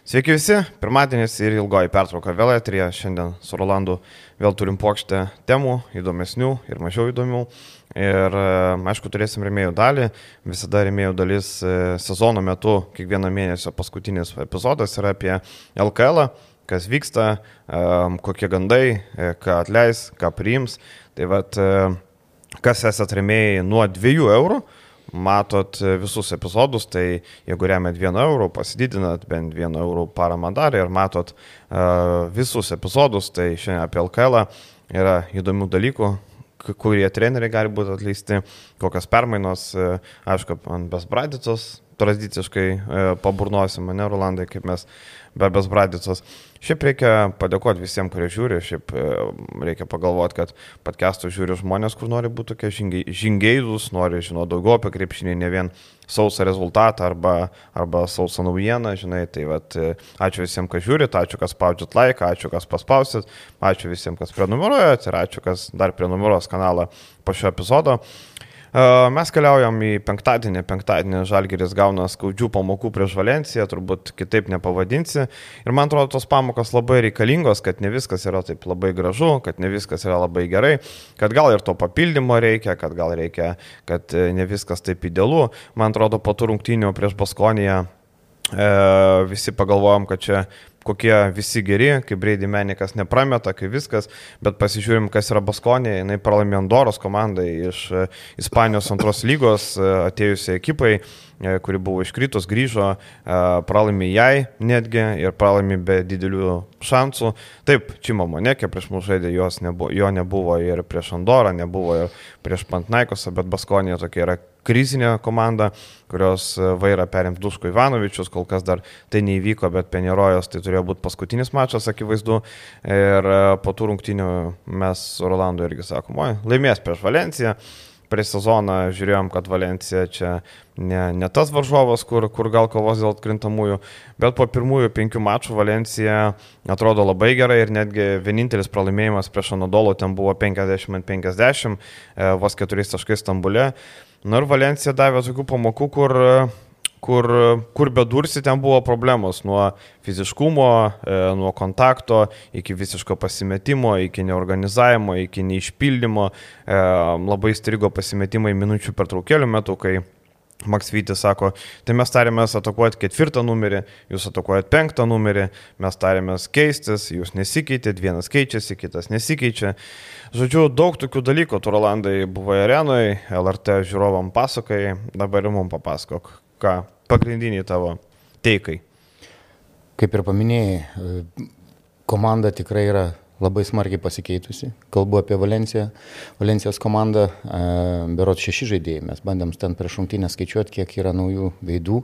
Sveiki visi, pirmadienis ir ilgoji pertrauka vėl etrija. Šiandien su Rolandu vėl turim plokštę temų, įdomesnių ir mažiau įdomių. Ir e, aišku, turėsim remėjų dalį. Visada remėjų dalis e, sezono metu, kiekvieną mėnesio paskutinis epizodas yra apie LKL, kas vyksta, e, kokie gandai, ką atleis, ką priims. Tai vad, kas esat remėjai nuo 2 eurų matot visus epizodus, tai jeigu remiat 1 eurų, pasididinat bent 1 eurų paramą darį ir matot uh, visus epizodus, tai šiandien apie LKL yra įdomių dalykų, kurie treneriai gali būti atleisti, kokios permainos, aišku, ant besbradicos tradiciškai paburnosim, ne, Rolandai, kaip mes be besbradicos. Šiaip reikia padėkoti visiems, kurie žiūri, šiaip e, reikia pagalvoti, kad podcastų žiūri žmonės, kur nori būti tokie žingeidus, nori žinoti daugiau apie krepšinį, ne vien sausą rezultatą arba, arba sausą naujieną, žinai. Tai vat, e, ačiū visiems, kas žiūrit, ačiū, kas spaudžiat laiką, ačiū, kas paspausit, ačiū visiems, kas prenumeruojat ir ačiū, kas dar prenumeruos kanalą po šio epizodo. Mes keliaujam į penktadienį. Penktadienį Žalgeris gauna skaudžių pamokų prieš Valenciją, turbūt kitaip nepavadinsi. Ir man atrodo, tos pamokos labai reikalingos, kad ne viskas yra taip labai gražu, kad ne viskas yra labai gerai, kad gal ir to papildymo reikia, kad gal reikia, kad e, ne viskas taip idealu. Man atrodo, po tų rungtynių prieš Baskoniją e, visi pagalvojom, kad čia kokie visi geri, kaip Brady Menikas neprameta, kaip viskas, bet pasižiūrim, kas yra Baskonė, jinai pralaimė Andoros komandai iš e, Ispanijos antros lygos e, atėjusiai ekipai, e, kuri buvo iškritus, grįžo, pralaimė jai netgi ir pralaimė be didelių šansų. Taip, Čimo Monekė prieš mūsų žaidė, nebuvo, jo nebuvo ir prieš Andorą, nebuvo ir prieš Pantnaikosą, bet Baskonė tokia yra krizinė komanda, kurios e, vairą perimt Duško Ivanovičius, kol kas dar tai neįvyko, bet Penirojos tai turėjo būti paskutinis mačas, akivaizdu. Ir e, po tų rungtynių mes Rolandui irgi sakom, oi, laimės prieš Valenciją. Prieš sezoną žiūrėjom, kad Valencija čia ne, ne tas varžovas, kur, kur gal kovos dėl atkrintamųjų, bet po pirmųjų penkių mačų Valencija atrodo labai gerai ir netgi vienintelis pralaimėjimas prieš Anadolo ten buvo 50-50, e, vos keturiais taškais Stambulė. Na ir Valencija davė tokių pamokų, kur, kur, kur bedursi ten buvo problemos nuo fiziškumo, e, nuo kontakto iki visiško pasimetimo, iki neorganizavimo, iki neišpildymo. E, labai strigo pasimetimai minučių pertraukėlių metu, kai Maksvytis sako, tai mes tarėmės atakuoti ketvirtą numerį, jūs atakuojat penktą numerį, mes tarėmės keistis, jūs nesikeitėt, vienas keičiasi, kitas nesikeičia. Žodžiu, daug tokių dalykų, tu Rolandai buvo arenoje, LRT žiūrovam pasakai, dabar ir mums papasakok, ką pagrindiniai tavo teikai. Kaip ir paminėjai, komanda tikrai yra labai smarkiai pasikeitusi. Kalbu apie Valenciją. Valencijos komandą, e, berot šeši žaidėjai, mes bandėm ten prieš šimtinę skaičiuoti, kiek yra naujų veidų.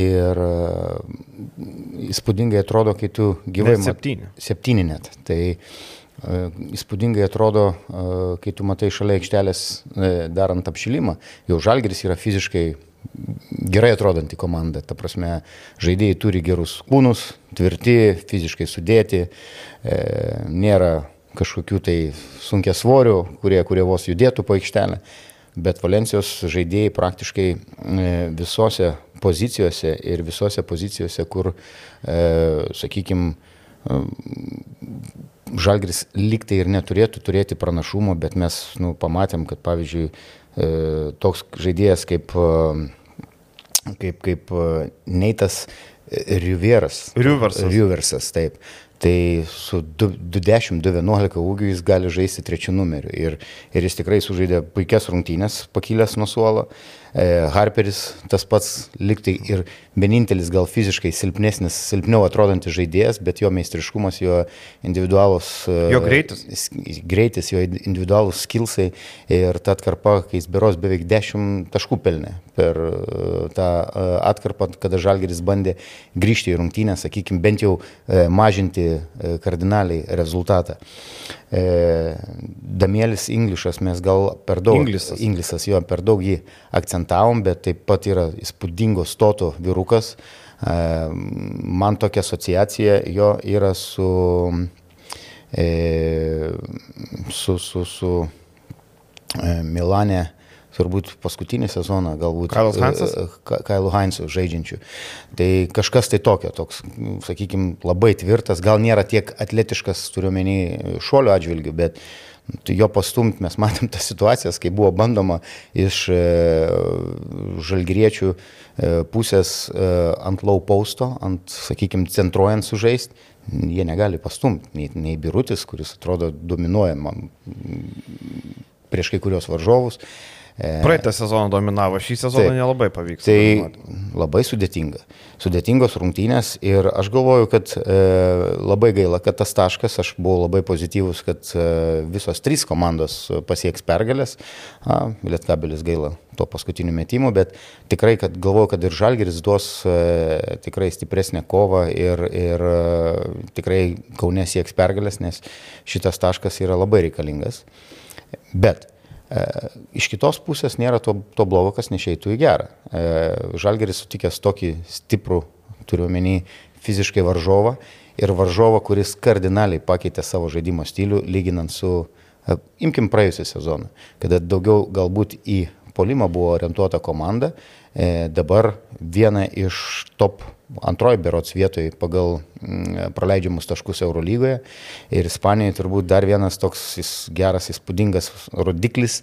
Ir e, įspūdingai atrodo, kai tu gyvai... Net septyni. Septyni net. Tai e, įspūdingai atrodo, kai tu matai šalia aikštelės darant apšilimą, jau žalgeris yra fiziškai gerai atrodanti komanda. Ta prasme, žaidėjai turi gerus kūnus, tvirti, fiziškai sudėti, nėra kažkokių tai sunkia svorių, kurie, kurie vos judėtų po aikštelę. Bet Valencijos žaidėjai praktiškai e, visose pozicijose ir visose pozicijose, kur, e, sakykime, Žalgris liktai ir neturėtų turėti pranašumo, bet mes nu, pamatėm, kad pavyzdžiui e, toks žaidėjas kaip e, kaip, kaip e, Neitas Riveras. Riversas. Riversas, taip. Tai su 210-211 ūgiu jis gali žaisti trečių numerių. Ir, ir jis tikrai sužaidė puikias rungtynės, pakilęs nuo suolo. E, Harperis tas pats liktai ir vienintelis gal fiziškai silpnesnis, silpniau atrodantis žaidėjas, bet jo meistriškumas, jo individualus... Jo greitis. Greitis, jo individualus skilsai ir ta atkarpa, kai jis beros beveik 10 taškų pelnė per tą atkarpą, kada Žalgeris bandė grįžti į rungtynę, sakykime, bent jau mažinti kardinaliai rezultatą. Damielis Inglišas mes gal per daug... Inglisas. Inglisas, jo, per daug jį akcentavom, bet taip pat yra įspūdingo stoto vyru vyrukas. E, man tokia asociacija jo yra su, e, su, su, su e, Milane turbūt paskutinį sezoną, galbūt Kailas Heinzas? Kailu Heinzu žaidžiančių. Tai kažkas tai tokio, toks, sakykime, labai tvirtas, gal nėra tiek atletiškas, turiuomenį šuolio atžvilgių, bet jo pastumti mes matėm tas situacijas, kai buvo bandoma iš e, žalgriečių e, pusės e, ant low posto, ant, sakykime, centruojant sužaisti, jie negali pastumti, nei, nei birutis, kuris atrodo dominuoja prieš kai kurios varžovus. E, Praeitą sezoną dominavo, šį sezoną tai, nelabai pavyks. Tai dominuoti. labai sudėtinga. Sudėtingos rungtynės ir aš galvoju, kad e, labai gaila, kad tas taškas, aš buvau labai pozityvus, kad e, visos trys komandos pasieks pergalės. Lietkabelis gaila to paskutinių metimų, bet tikrai, kad galvoju, kad ir Žalgeris duos e, tikrai stipresnę kovą ir, ir e, tikrai Kaune sieks pergalės, nes šitas taškas yra labai reikalingas. Bet E, iš kitos pusės nėra to, to blogo, kas nešeitų į gerą. E, Žalgeris sutikęs tokį stiprų, turiuomenį, fiziškai varžovą ir varžovą, kuris kardinaliai pakeitė savo žaidimo stilių, lyginant su, e, imkim praėjusią sezoną, kada daugiau galbūt į polimą buvo orientuota komanda, dabar viena iš top antroji berots vietoje pagal mm, praleidžiamus taškus Eurolygoje. Ir Ispanijoje turbūt dar vienas toks geras, įspūdingas rodiklis,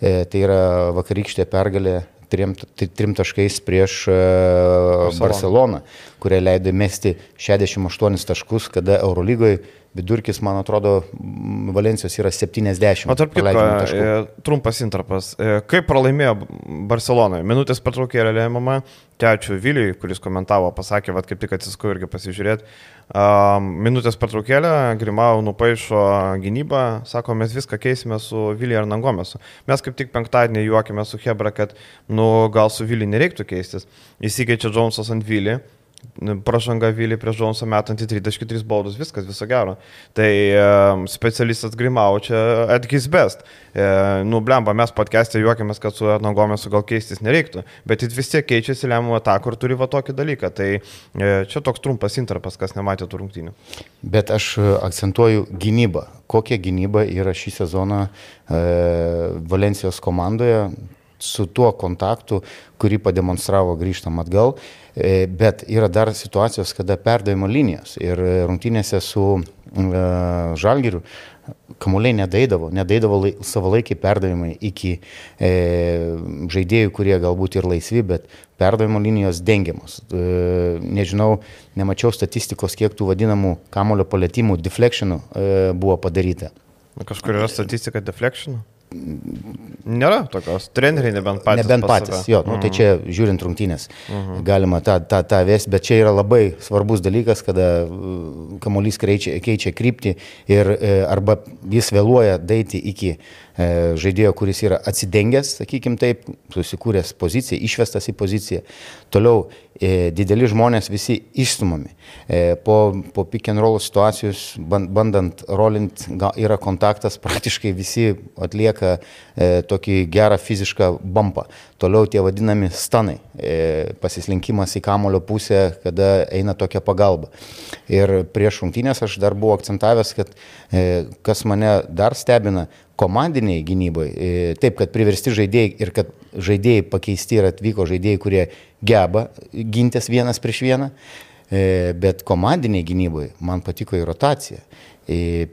e, tai yra vakarykštė pergalė trim, trim taškais prieš e, Barceloną, Barceloną kurie leido mesti 68 taškus, kada Eurolygoje vidurkis, man atrodo, Valencijos yra 70. O tarp kitko, e, trumpas intarpas. E, kaip pralaimėjo Barcelonai? Minutės pertraukėlė lėmama. Čia ačiū Viliui, kuris komentavo, pasakė, vad kaip tik atsiskau irgi pasižiūrėti. Minutės pertraukėlė, Grimau nupaišo gynybą, sako, mes viską keisime su Vilija ir Nangomesu. Mes kaip tik penktadienį juokime su Hebra, kad, nu, gal su Vilija nereiktų keistis. Įsikeičia Džonsas ant Vilį pražanga Vilį prieš Džonsą metantį 33 baudus, viskas, viso gero. Tai e, specialistas Grimau čia at his best. E, nu, blemba, mes podcast'e juokiamės, kad su Ernogomesu gal keistis nereiktų, bet jis vis tiek keičiasi lemiamą ataką ir turi va tokį dalyką. Tai e, čia toks trumpas interpas, kas nematė tų rungtynių. Bet aš akcentuoju gynybą. Kokia gynyba yra šį sezoną e, Valencijos komandoje su tuo kontaktu, kurį pademonstravo grįžtam atgal. E, bet yra dar situacijos, kada perdavimo linijos ir rungtynėse su e, Žalgiriu kamuoliai nedaidavo, nedaidavo lai, savalaikiai perdavimai iki e, žaidėjų, kurie galbūt ir laisvi, bet perdavimo linijos dengiamos. E, nežinau, nemačiau statistikos, kiek tų vadinamų kamulio palėtimų, deflectionų e, buvo padaryta. Kažkur yra statistika deflectionų? Nėra tokios, treneriai nebent patys. Nebent patys, jo, nu, tai mhm. čia žiūrint rungtynės mhm. galima tą, tą, tą vesti, bet čia yra labai svarbus dalykas, kada uh, kamuolys keičia, keičia kryptį ir e, arba jis vėluoja daiti iki žaidėjo, kuris yra atsidengęs, sakykime taip, susikūręs poziciją, išvestas į poziciją. Toliau e, dideli žmonės visi išstumami. E, po, po pick and roll situacijos, bandant rolint, yra kontaktas, praktiškai visi atlieka e, tokį gerą fizišką bumpą. Toliau tie vadinami stanai, e, pasislinkimas į kamulio pusę, kada eina tokia pagalba. Ir prieš rungtynės aš dar buvau akcentavęs, kad e, kas mane dar stebina, komandiniai gynybai, e, taip, kad priversti žaidėjai ir kad žaidėjai pakeisti ir atvyko žaidėjai, kurie geba gintis vienas prieš vieną, e, bet komandiniai gynybai man patiko į rotaciją.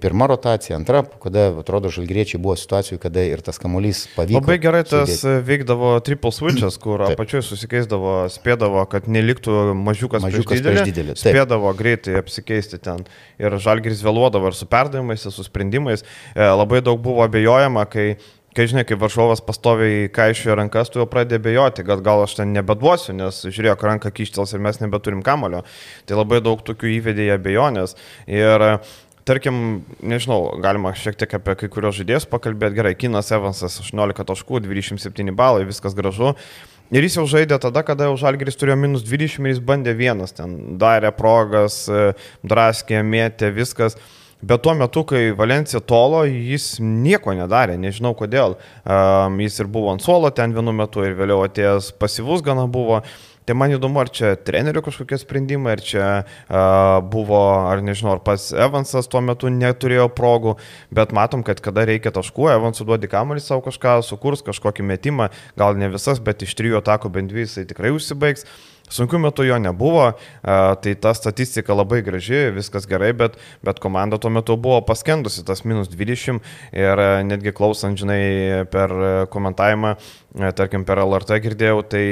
Pirma rotacija, antra, kada, atrodo, žalgriečiai buvo situacijų, kada ir tas kamuolys pavyko. Labai gerai tas sudėti. veikdavo triple switches, kur apačioje susikeisdavo, spėdavo, kad neliktų mažiukas, mažiukas prieš didelį. Prieš didelį. Spėdavo greitai apsikeisti ten. Ir žalgris vėluodavo ir su perdavimais, ir su sprendimais. E, labai daug buvo abejojama, kai kai žinai, kai varžovas pastoviai kaišioja rankas, tu jau pradedi bejoti, kad gal aš ten nebeduosiu, nes žiūrėk, ranka kištels ir mes nebeturim kamulio. Tai labai daug tokių įvedė abejonės. Ir tarkim, nežinau, galima šiek tiek apie kai kurios žaidėjus pakalbėti. Gerai, Kinas Evansas 18 taškų, 27 balai, viskas gražu. Ir jis jau žaidė tada, kada jau Žalgeris turėjo minus 20 ir jis bandė vienas, ten darė progas, e, draskė, mėtė, viskas. Bet tuo metu, kai Valencija tolo, jis nieko nedarė, nežinau kodėl. Um, jis ir buvo ant suolo ten vienu metu ir vėliau atėjęs pasyvus gana buvo. Tai man įdomu, ar čia trenerių kažkokie sprendimai, ar čia uh, buvo, ar nežinau, ar pas Evansas tuo metu neturėjo progų, bet matom, kad kada reikia taškų, Evansų duodi kamuolį savo kažką, sukurs kažkokį metimą, gal ne visas, bet iš trijų atakų bent dvi jisai tikrai užsibaigs. Sunkiu metu jo nebuvo, tai ta statistika labai graži, viskas gerai, bet, bet komanda tuo metu buvo paskendusi tas minus 20 ir netgi klausant, žinai, per komentavimą, tarkim, per LRT girdėjau, tai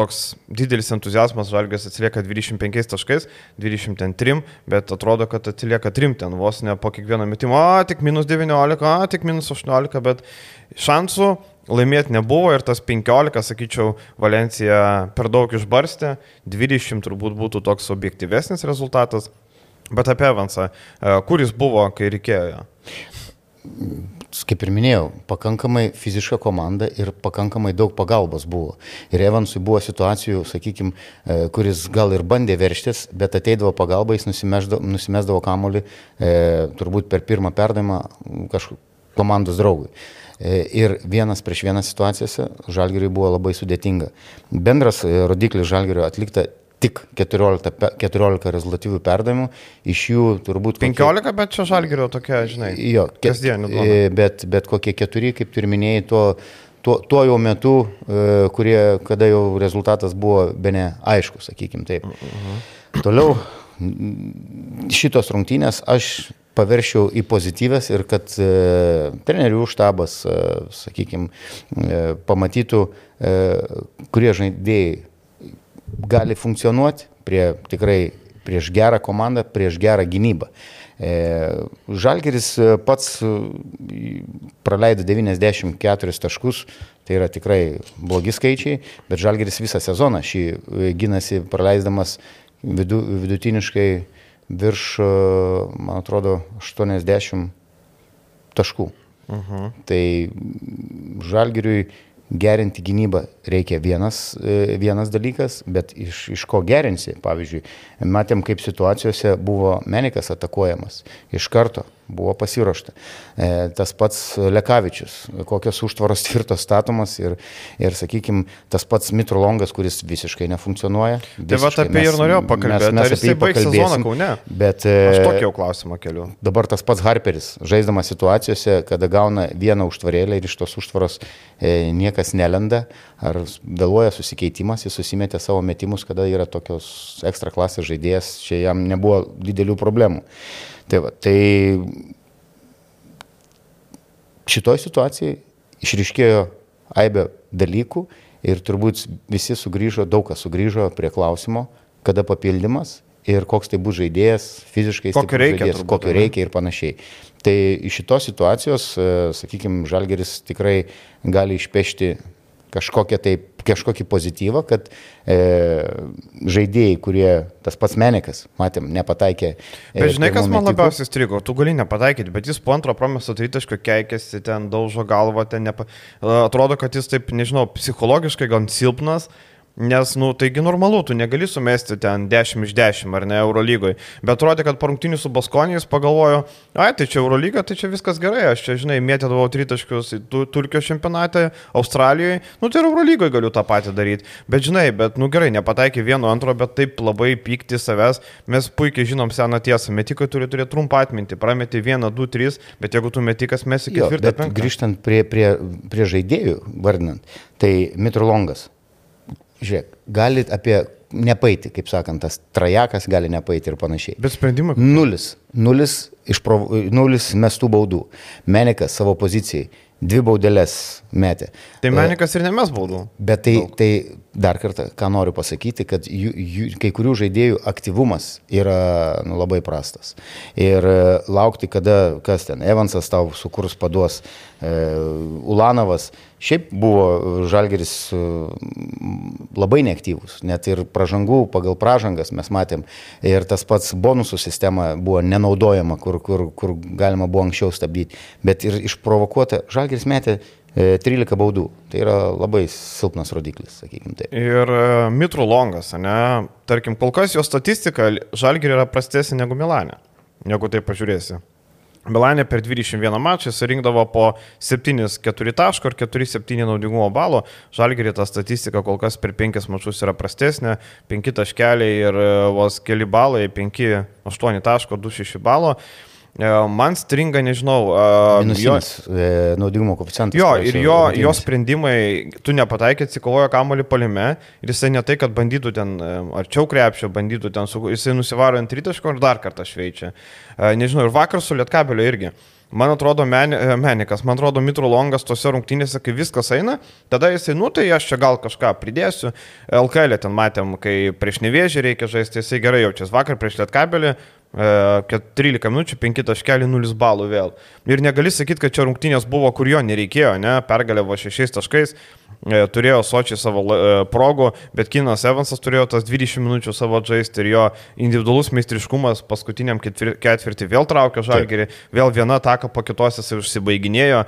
toks didelis entuzijazmas Žalgės atsilieka 25 taškais, 23, bet atrodo, kad atsilieka 3 ten vos ne po kiekvieno metimo, o tik minus 19, o tik minus 18, bet šansų laimėti nebuvo ir tas 15, sakyčiau, Valencija per daug išbarstė, 20 turbūt būtų toks objektyvesnis rezultatas. Bet apie Evansą, e, kur jis buvo, kai reikėjo? Kaip ir minėjau, pakankamai fiziška komanda ir pakankamai daug pagalbos buvo. Ir Evansui buvo situacijų, sakykime, kuris gal ir bandė verštis, bet ateidavo pagalba, jis nusimesdavo, nusimesdavo kamolį e, turbūt per pirmą perdavimą kažkokiu komandos draugui. E, ir vienas prieš vieną situacijose Žalgiriui buvo labai sudėtinga. Bendras e, rodiklis Žalgirio atlikta tik 14, 14 rezultatyvių perdavimų, iš jų turbūt... 15, kokie, bet čia žalgerio tokia, žinai. Jo, kasdienį. E, bet, bet kokie keturi, kaip ir minėjai, tuo, tuo, tuo jau metu, kurie, kada jau rezultatas buvo be ne aišku, sakykim taip. Uh mhm. -huh. Toliau, šitos rungtynės aš paveršiau į pozityvės ir kad e, trenerių štabas, e, sakykime, e, pamatytų, e, kurie žaidėjai gali funkcionuoti prie tikrai prieš gerą komandą, prieš gerą gynybą. E, Žalgeris pats e, praleido 94 taškus, tai yra tikrai blogi skaičiai, bet Žalgeris visą sezoną šį e, gynasi praleisdamas vidu, vidutiniškai virš, e, man atrodo, 80 taškų. Uh mhm. -huh. Tai žalgiriui gerinti gynybą reikia vienas, e, vienas dalykas, bet iš, iš ko gerinsi, pavyzdžiui, matėm, kaip situacijose buvo Menikas atakuojamas iš karto buvo pasiruošta. E, tas pats Lekavičius, kokios užtvaros tvirtos statomas ir, ir sakykime, tas pats Mitrolongas, kuris visiškai nefunkcionuoja. Tai va apie jį ir norėjau pakalbėti, mes, mes apie jį pakalbėsim. Kaune? Bet, e, Aš tokį jau klausimą keliu. Dabar tas pats Harperis, žaisdamas situacijose, kada gauna vieną užtvarėlę ir iš tos užtvaros e, niekas nelenda, ar vėluoja susikeitimas, jis susimetė savo metimus, kada yra tokios ekstra klasės žaidėjas, čia jam nebuvo didelių problemų. Tai, va, tai šitoj situacijai išriškėjo aibė dalykų ir turbūt visi sugrįžo, daug kas sugrįžo prie klausimo, kada papildymas ir koks tai bus žaidėjas, fiziškai kokio reikia, žaidėjas, turbūt, kokio reikia ir panašiai. Tai iš šitos situacijos, e, sakykime, Žalgeris tikrai gali išpešti kažkokią tai kažkokį pozityvą, kad e, žaidėjai, kurie tas pats Menikas, matėm, nepataikė. E, bet žinai, kas man metikų. labiausiai strigo, tu gali nepataikyti, bet jis po antro promeso tritaško keikėsi, ten daužo galvą, ten nepa... atrodo, kad jis taip, nežinau, psichologiškai gan silpnas. Nes, nu, taigi normalu, tu negali sumesti ten 10 iš 10 ar ne Eurolygoje. Bet atrodė, kad po rungtinių su Baskonijais pagalvojo, ai, tai čia Eurolyga, tai čia viskas gerai, aš čia, žinai, mėtėdavau tritaškius Turkijos čempionate, Australijoje, nu tai ir Eurolygoje galiu tą patį daryti. Bet, žinai, bet, nu gerai, nepataikė vieno antro, bet taip labai pykti savęs. Mes puikiai žinom seną tiesą, metikai turi turėti trumpą atmintį, prametė vieną, du, tris, bet jeigu tu metikas mes iki ketvirtą. Grįžtant prie, prie, prie žaidėjų, vardinant, tai Mitrolongas žiūrėk, galit apie nepaiti, kaip sakant, tas trajakas gali nepaiti ir panašiai. Bet sprendimai. Nulis. Nulis, išprov... Nulis mestų baudų. Menikas savo pozicijai dvi baudelės metė. Tai menikas ir nemes baudų. Bet tai, Daug. tai dar kartą, ką noriu pasakyti, kad jų, jų, kai kurių žaidėjų aktyvumas yra nu, labai prastas. Ir e, laukti, kada, kas ten, Evansas tau sukurs paduos, e, Ulanovas, šiaip buvo Žalgeris e, labai neaktyvus, net ir pražangų pagal pražangas mes matėm. Ir tas pats bonusų sistema buvo nenaudojama, kur, kur, kur galima buvo anksčiau stabdyti. Bet ir išprovokuota, Žalgeris metė 13 e, baudų. Tai yra labai silpnas rodiklis, sakykime taip. Ir e, Mitru Longas, ne? Tarkim, kol kas jo statistika Žalgirė yra prastesnė negu Milanė, negu tai pažiūrėsi. Milanė per 21 mačą surinkdavo po 7-4 taško ir 4-7 naudingumo balo. Žalgerį ta statistika kol kas per 5 mačus yra prastesnė. 5 taškeliai ir e, vos keli balai, 5-8 taško, 2-6 balo. E, man stringa, nežinau. Minusinis jo, e, naudingumo koeficientas. Jo, ir jo, jo sprendimai, tu nepataikė, atsikovojo kamolį palime ir jisai ne tai, kad bandytų ten arčiau krepšio, bandytų ten, su, jisai nusivaro ant rytaško ir dar kartą šveičia. Nežinau, ir vakar su Lietkabelio irgi. Man atrodo, men, menikas, man atrodo, Mitro Longas tose rungtynėse, kai viskas eina, tada jisai, nu tai aš čia gal kažką pridėsiu. LKL ten matėm, kai prieš nevėžį reikia žaisti, jisai gerai jaučiasi. Vakar prieš Lietkabelį 13 e, minučių, 5 taškelių, 0 balų vėl. Ir negali sakyti, kad čia rungtynės buvo, kur jo nereikėjo, ne, pergalė buvo 6 taškais, turėjo Sočiai savo progų, bet Kinas Evansas turėjo tas 20 minučių savo žaisti ir jo individualus meistriškumas paskutiniam ketvirtį vėl traukė žalgerį, vėl viena ataka po kitos jis užsibaiginėjo,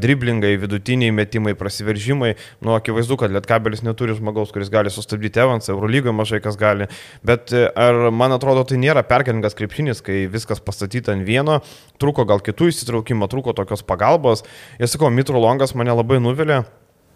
driblingai, vidutiniai metimai, prasiveržimai. Nu, akivaizdu, kad Lietkabelis neturi žmogaus, kuris gali sustabdyti Evansą, Eurolygoje mažai kas gali, bet ar man atrodo tai nėra pergalė sėkmingas krepšinis, kai viskas pastatyta ant vieno, trūko gal kitų įsitraukimų, trūko tokios pagalbos. Ir sakau, Mitro Longas mane labai nuvilė.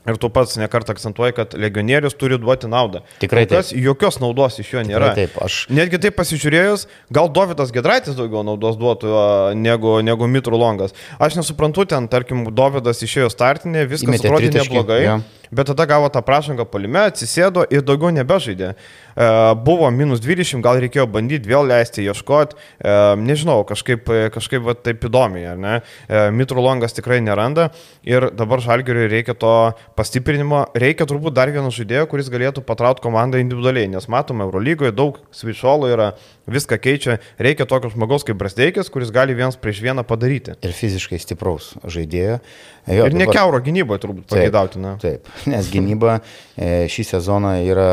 Ir tu pats nekart akcentuoji, kad legionierius turi duoti naudą. Tikrai taip. Jokios naudos iš jo nėra. Tikrai taip, aš. Netgi taip pasižiūrėjus, gal Dovydas Gedraitis daugiau naudos duotų negu, negu Mitru Longas. Aš nesuprantu, ten, tarkim, Dovydas išėjo startinė, viskas Įmetė atrodė neblogai. Ja bet tada gavo tą prašangą palime, atsisėdo ir daugiau nebežaidė. E, buvo minus 20, gal reikėjo bandyti vėl leisti, ieškoti, e, nežinau, kažkaip, kažkaip va, taip įdomiai, ar ne? E, Mitru Longas tikrai neranda ir dabar Žalgiriui reikia to pastiprinimo, reikia turbūt dar vieno žaidėjo, kuris galėtų patraukti komandą individualiai, nes matome, Eurolygoje daug svišolų yra, viską keičia, reikia tokio žmogaus kaip Brasdeikis, kuris gali vienas prieš vieną padaryti. Ir fiziškai stipraus žaidėjo. Jo, ir dabar... ne keuro gynyboje turbūt pageidautina. Taip, taip, nes gynyba e, šį sezoną yra,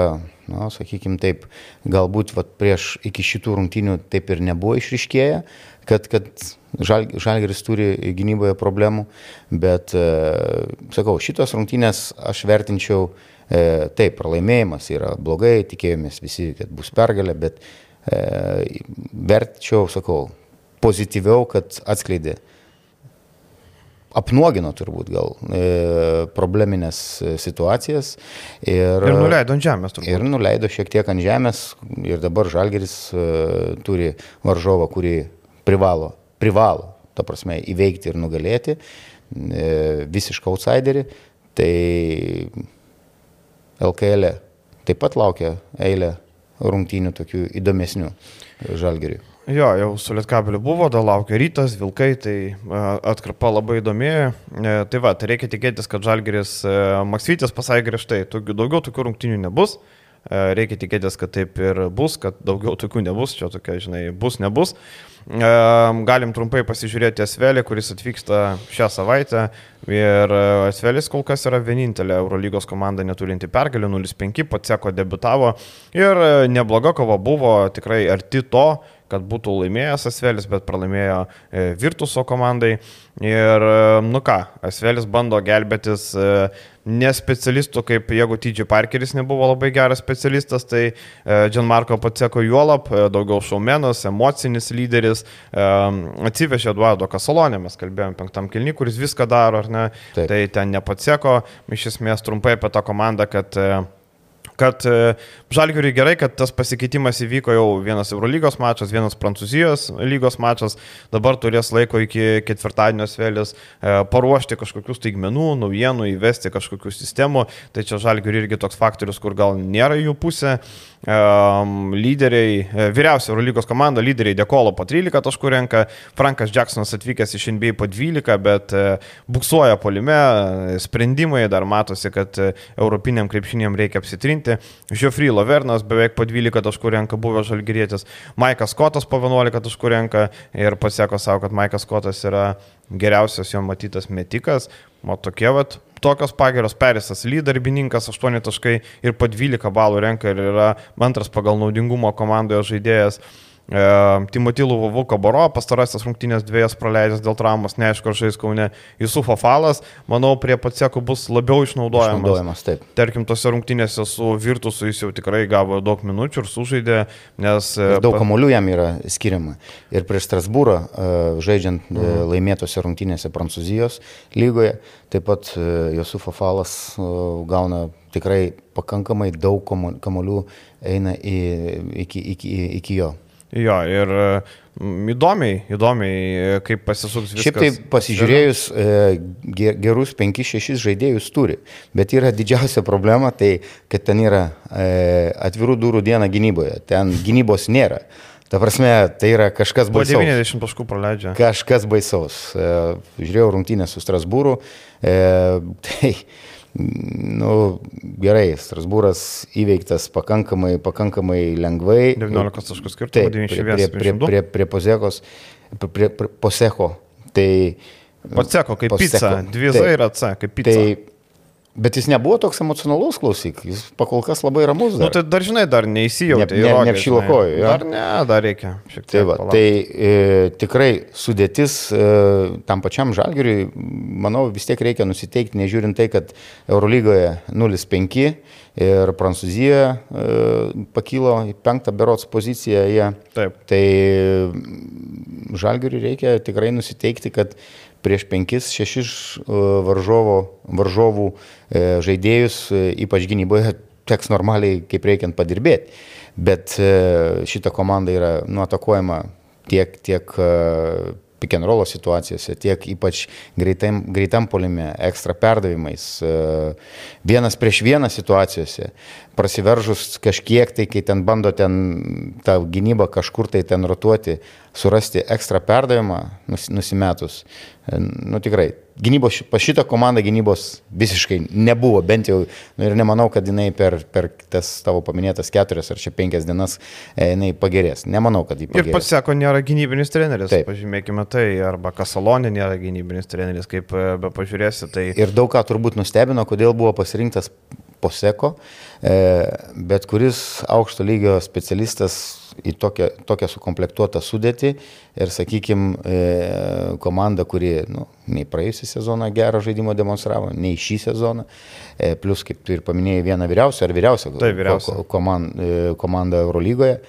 na, sakykime taip, galbūt vat, prieš iki šitų rungtynių taip ir nebuvo išriškėję, kad, kad žal, Žalgeris turi gynyboje problemų, bet, e, sakau, šitos rungtynės aš vertinčiau, e, taip, pralaimėjimas yra blogai, tikėjomės visi, kad bus pergalė, bet e, vertinčiau, sakau, pozityviau, kad atskleidė apnuogino turbūt gal e, probleminės e, situacijas. Ir, ir nuleido ant žemės turbūt. Ir nuleido šiek tiek ant žemės ir dabar Žalgeris e, turi varžovą, kurį privalo, privalo, ta prasme, įveikti ir nugalėti, e, visišką outsiderį. Tai LKL e taip pat laukia eilė rungtynių tokių įdomesnių Žalgeriui. Jo, jau su Lietkabeliu buvo, dar laukia rytas, Vilkai, tai atkarpa labai įdomi. E, tai va, tai reikia tikėtis, kad Žalgeris e, Maksvytis pasakė griežtai, daugiau tokių rungtinių nebus. E, reikia tikėtis, kad taip ir bus, kad daugiau tokių nebus, čia tokia, žinai, bus, nebus. Galim trumpai pasižiūrėti Esvelį, kuris atvyksta šią savaitę. Ir Esvelis kol kas yra vienintelė Eurolygos komanda neturinti pergalį, 0-5, Paceko debitavo. Ir nebloga kova buvo tikrai arti to, kad būtų laimėjęs Asvelis, bet pralaimėjo e, Virtuso komandai. Ir, e, nu ką, Asvelis bando gelbėtis e, ne specialistų, kaip jeigu T.J. Parkeris nebuvo labai geras specialistas, tai Gianmarco Paceko juolap, daugiau šaumenas, emocinis lyderis, atsivežė Eduardo Kasalonė, mes kalbėjome penktam kilny, kuris viską daro, ar ne? Taip. Tai ten ne Paceko, iš esmės trumpai apie tą komandą, kad kad e, Žalgiriui gerai, kad tas pasikeitimas įvyko jau vienas Eurolygos mačas, vienas Prancūzijos lygos mačas, dabar turės laiko iki ketvirtadienio svėlės e, paruošti kažkokius taigmenų, naujienų, įvesti kažkokių sistemų, tai čia Žalgiriui irgi toks faktorius, kur gal nėra jų pusė. Um, lyderiai, e, vyriausia Eurolygos komanda, lyderiai Dekolo po 13 taškų renka, Frankas Jacksonas atvykęs iš NBA po 12, bet buksuoja polime, sprendimai dar matosi, kad europiniam krepšiniam reikia apsitrinti pasirinkti. Žiofry Lavernas beveik po 12 taškų renka buvęs žalgyrėtis, Maikas Kotas po 11 taškų renka ir pasako savo, kad Maikas Kotas yra geriausias jo matytas metikas. O tokie vat, tokios pagėros Perisas, lydarbininkas 8 taškai ir po 12 balų renka ir yra antras pagal naudingumo komandoje žaidėjas. E, Timotylų Vuko Boro, pastarasis rungtynės dviejas praleidęs dėl traumos, neaišku, ar žais Kaune. Jusufo Falas, manau, prie Patseko bus labiau išnaudojamas. Išnaudojamas, taip. Tarkim, tose rungtynėse su Virtusu jis jau tikrai gavo daug minučių ir sužaidė, nes... Ir daug kamolių jam yra skiriama. Ir prieš Strasbūrą, žaidžiant Mhm. laimėtose rungtynėse Prancūzijos lygoje, taip pat Josufo Falas gauna tikrai pakankamai daug kamo- kamolių eina į, iki, iki, iki jo. Jo, ir mm, įdomiai, įdomiai, kaip pasisuks viskas. Šiaip tai pasižiūrėjus, e, ge- gerus 5-6 žaidėjus turi, bet yra didžiausia problema, tai kad ten yra e, atvirų durų diena gynyboje, ten gynybos nėra. Ta prasme, tai yra kažkas Po baisaus. 90 taškų praleidžia. Kažkas baisaus. E, Žiūrėjau rungtynę su Strasbūru. Tai, nu, gerai, Strasbūras įveiktas pakankamai, pakankamai lengvai. 19 taškų prie, 91 prie, prie, prie, prie Pozekos, prie, prie, Posecho. Tai, Patseko, kaip Paseko. pizza, dvi Z ir AC, kaip pizza. tai, bet jis nebuvo toks emocionalus klausyk, jis pakol kas labai ramus. Nu, Dar. tai dar žinai, dar neįsijauti. Ne- ne- neapšilo kojų, jo. Dar ne, dar reikia. Šiek tiek. Tai, va, palaukt. tai e, tikrai sudėtis e, tam pačiam žalgiriui, manau, vis tiek reikia nusiteikti, nežiūrint tai, kad Eurolygoje 0-5 ir Prancūzija e, pakilo į penktą berots poziciją. Jie. Taip. Tai žalgiriui reikia tikrai nusiteikti, kad prieš 5-6 varžovo, varžovų e, žaidėjus, e, ypač gynyboje, teks normaliai kaip reikiant padirbėti. Bet e, šita komanda yra nuotakuojama tiek, tiek pick and roll situacijose, tiek ypač greitam, greitam polime, ekstra perdavimais, e, vienas prieš vieną situacijose, prasiveržus kažkiek tai, kai ten bando ten tą gynybą kažkur tai ten rotuoti, surasti ekstra perdavimą nus, nusimetus. E, Nu tikrai, gynybos, pas šitą komandą gynybos visiškai nebuvo, bent jau, nu, ir nemanau, kad jinai per, per tas tavo paminėtas keturias ar čia penkias dienas e, jinai pagerės. Nemanau, kad jį Ir pagerės. pats sako, nėra gynybinis treneris, Taip. pažymėkime tai, arba Kasalonė nėra gynybinis treneris, kaip e, be pažiūrėsi, tai Ir daug ką turbūt nustebino, kodėl buvo pasirinktas Poseko, bet kuris aukšto lygio specialistas į tokią, tokią sukomplektuotą sudėtį ir, sakykime, komanda, kuri nu, nei praėjusią sezoną gerą žaidimą demonstravo, nei šį sezoną, e, plus, kaip tu ir paminėjai, vieną vyriausią ar vyriausią ko- koman, e, komandą Eurolygoje.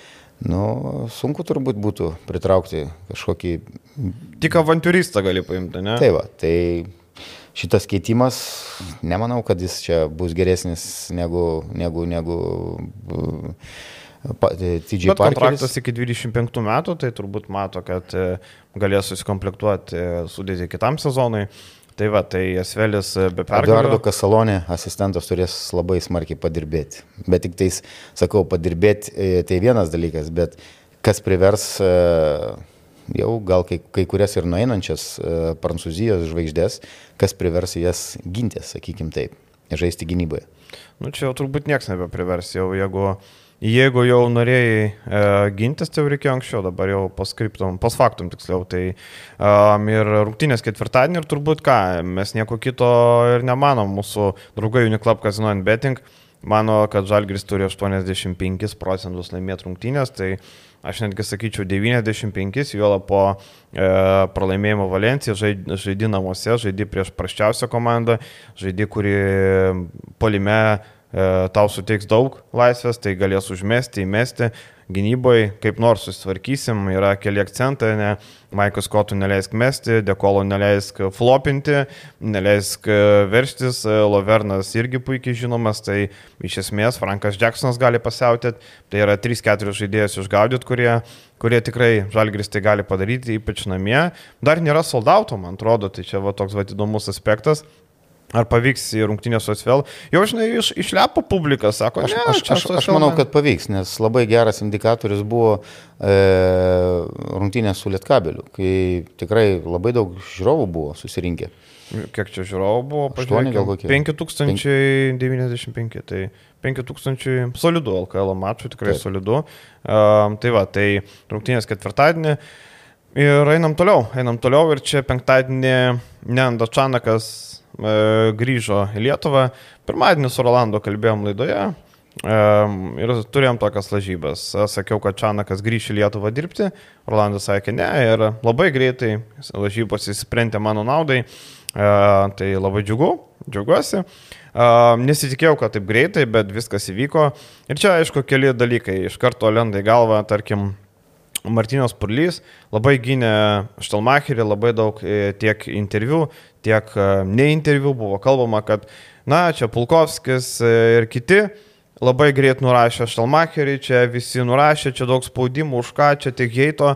Nu, sunku turbūt būtų pritraukti kažkokį tik avantūristą gali paimti, ne? Tai va, tai šitas keitimas, nemanau, kad jis čia bus geresnis negu, negu, negu uh, pa- TJ Bet kontraktas Parkeris. iki 25 metų, tai turbūt mato, kad e, galės susikomplektuoti e, sudėti kitam sezonui. Tai va, tai Esvelis e, be Eduardo pergalio. Kasalonė asistentas turės labai smarkiai padirbėti. Bet tik tais, sakau, padirbėti tai vienas dalykas, bet kas privers jau gal kai, kai kurias ir nueinančias prancūzijos žvaigždės, kas privers jas gintis, sakykim taip, žaisti gynyboje. Nu, čia jau turbūt niekas nebeprivers, jau jeigu, jeigu jau norėjai e, gintis, tai jau reikėjo anksčiau, dabar jau paskriptum, pasfaktum tiksliau. Tai um, ir rungtynės ketvirtadienį ir turbūt ką, mes nieko kito ir nemanom, mūsų draugai Uniclub Casino and Betting mano, kad Žalgris turi 85 procentus laimėti rungtynės, tai aš netgi sakyčiau 95, juolab po e, pralaimėjimo Valencija, žaid- žaidi namuose, žaidi prieš praščiausią komandą, žaidi, kuri polime e, tau suteiks daug laisvės, tai galės užmesti, įmesti. Gynyboje kaip nors susitvarkysim, yra keli akcentai, ne, Maikas Kotų neleisk mesti, Dekolo neleisk flopinti, neleisk e, verštis, e, Lovernas irgi puikiai žinomas, tai iš esmės Frankas Jacksonas gali pasiautėti, tai yra 3-4 žaidėjus išgaudyti, kurie, kurie tikrai Žalgris tai gali padaryti, ypač namie. Dar nėra soldauto, man atrodo, tai čia va toks va įdomus aspektas. Ar pavyks į rungtynę su Asvel? Jau, žinai, iš, išlepo publika, sako, Aš, ne, aš, aš, aš manau, man- kad pavyks, nes labai geras indikatorius buvo e, rungtynės su Lietkabeliu, kai tikrai labai daug žiūrovų buvo susirinkę. Kiek čia žiūrovų buvo? Aštuoni gal kokie? 5095, tai 5000 solidų LKL mačų, tikrai Taip. solidų. Um, tai va, tai rungtynės ketvirtadienį. Ir einam toliau, einam toliau ir čia penktadienį Nenda Čanakas grįžo į Lietuvą. Pirmadienį su Rolando kalbėjom laidoje. Ir turėjom tokias lažybas. Sakiau, kad Čanakas grįš į Lietuvą dirbti, Rolandas sakė ne ir labai greitai lažybos įsprendė mano naudai. Tai labai džiugu, džiaugiuosi. Nesitikėjau, kad taip greitai, bet viskas įvyko. Ir čia, aišku, keli dalykai. Iš karto lenda į galvą, tarkim, Martinos Purlys labai gynė Štelmacherį, labai daug e, tiek interviu, tiek e, neinterviu buvo kalbama, kad, na, čia Pulkovskis e, ir kiti labai greit nurašė Štelmacherį, čia visi nurašė, čia daug spaudimų, už ką, čia tik heito,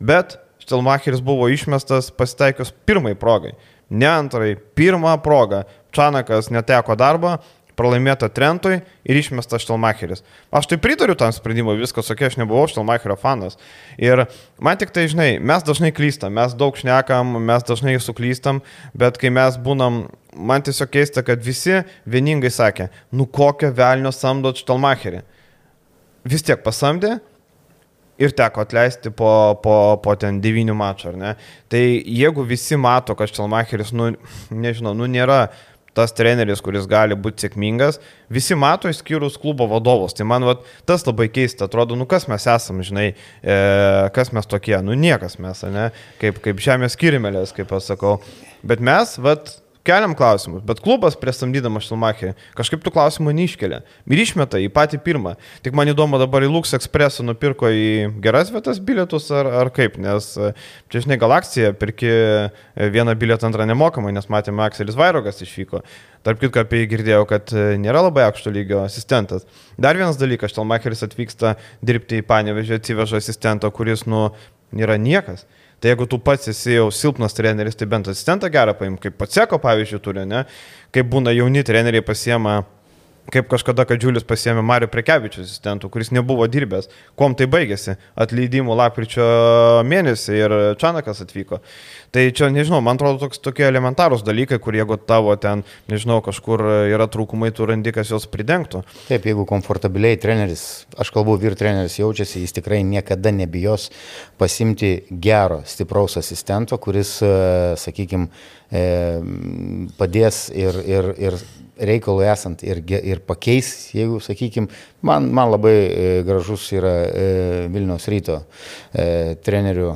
bet Štelmacheris buvo išmestas pasitaikius pirmai progai, ne antrai, pirmą progą. Čanakas neteko darbo, pralaimėta Trentui ir išmestas Štelmacheris. Aš tai pritariu tam sprendimui, viskas, ok, aš nebuvau Štelmacherio fanas. Ir man tik tai, žinai, mes dažnai klystam, mes daug šnekam, mes dažnai suklystam, bet kai mes būnam, man tiesiog keista, kad visi vieningai sakė, nu kokio velnio samdot Štelmacherį. Vis tiek pasamdė, ir teko atleisti po, po, po ten devynių mačų, ar ne? Tai jeigu visi mato, kad Štelmacheris, nu, nežinau, nu nėra tas treneris, kuris gali būti sėkmingas, visi mato išskyrus klubo vadovus. Tai man vat, tas labai keista, atrodo, nu kas mes esame, žinai, e, kas mes tokie, nu niekas mes, ne, kaip, kaip žemės skirimelės, kaip aš sakau. Bet mes, vat, keliam klausimus, bet klubas priesamdydamas Šilmachį kažkaip tų klausimų neiškelia. Ir išmeta į patį pirmą. Tik man įdomu dabar į Lux Expressą nupirko į geras vietas bilietus ar, ar kaip, nes e, čia žinai, gal akcija, pirki e, vieną bilietą antrą nemokamai, nes matėme, Akselis Vairogas išvyko. Tarp kitko apie jį girdėjau, kad e, nėra labai aukšto lygio asistentas. Dar vienas dalykas, Štelmacheris atvyksta dirbti į Panevežį, atsiveža asistento, kuris, nu, nėra niekas. Tai jeigu tu pats esi jau silpnas treneris, tai bent asistentą gerą paim, kaip pats seko pavyzdžiui turi, ne? Kaip būna jauni treneriai pasiema kaip kažkada Kadžiulis pasiemė Mario Prekevičius asistentų, kuris nebuvo dirbęs. Kuom tai baigėsi? Atleidimų lapkričio mėnesį ir Čanakas atvyko. Tai čia, nežinau, man atrodo, toks, tokie elementarūs dalykai, kur jeigu tavo ten, nežinau, kažkur yra trūkumai, tu randi, kas juos pridengtų. Taip, jeigu komfortabiliai treneris, aš kalbu, vyr treneris jaučiasi, jis tikrai niekada nebijos pasimti gero, stipraus asistento, kuris, e, sakykime, padės ir, ir, ir reikalui esant ir, ir pakeis, jeigu, sakykime, man, man labai e, gražus yra e, Vilniaus ryto e, trenerių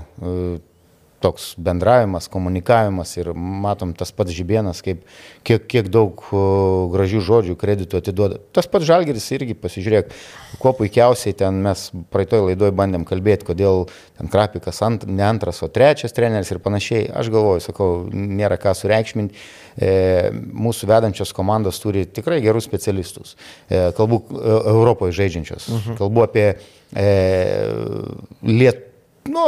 toks bendravimas, komunikavimas ir matom tas pats žibienas, kaip, kiek, kiek daug gražių žodžių kreditų atiduoda. Tas pats žalgeris irgi pasižiūrėk, kuo puikiausiai ten mes praeitoj laidoj bandėm kalbėti, kodėl ten Krapikas ant, ne antras, o trečias treneris ir panašiai. Aš galvoju, sakau, nėra ką sureikšminti. E, mūsų vedančios komandos turi tikrai gerus specialistus. E, kalbu e, Europoje žaidžiančios. Mhm. Kalbu apie e, liet, nu,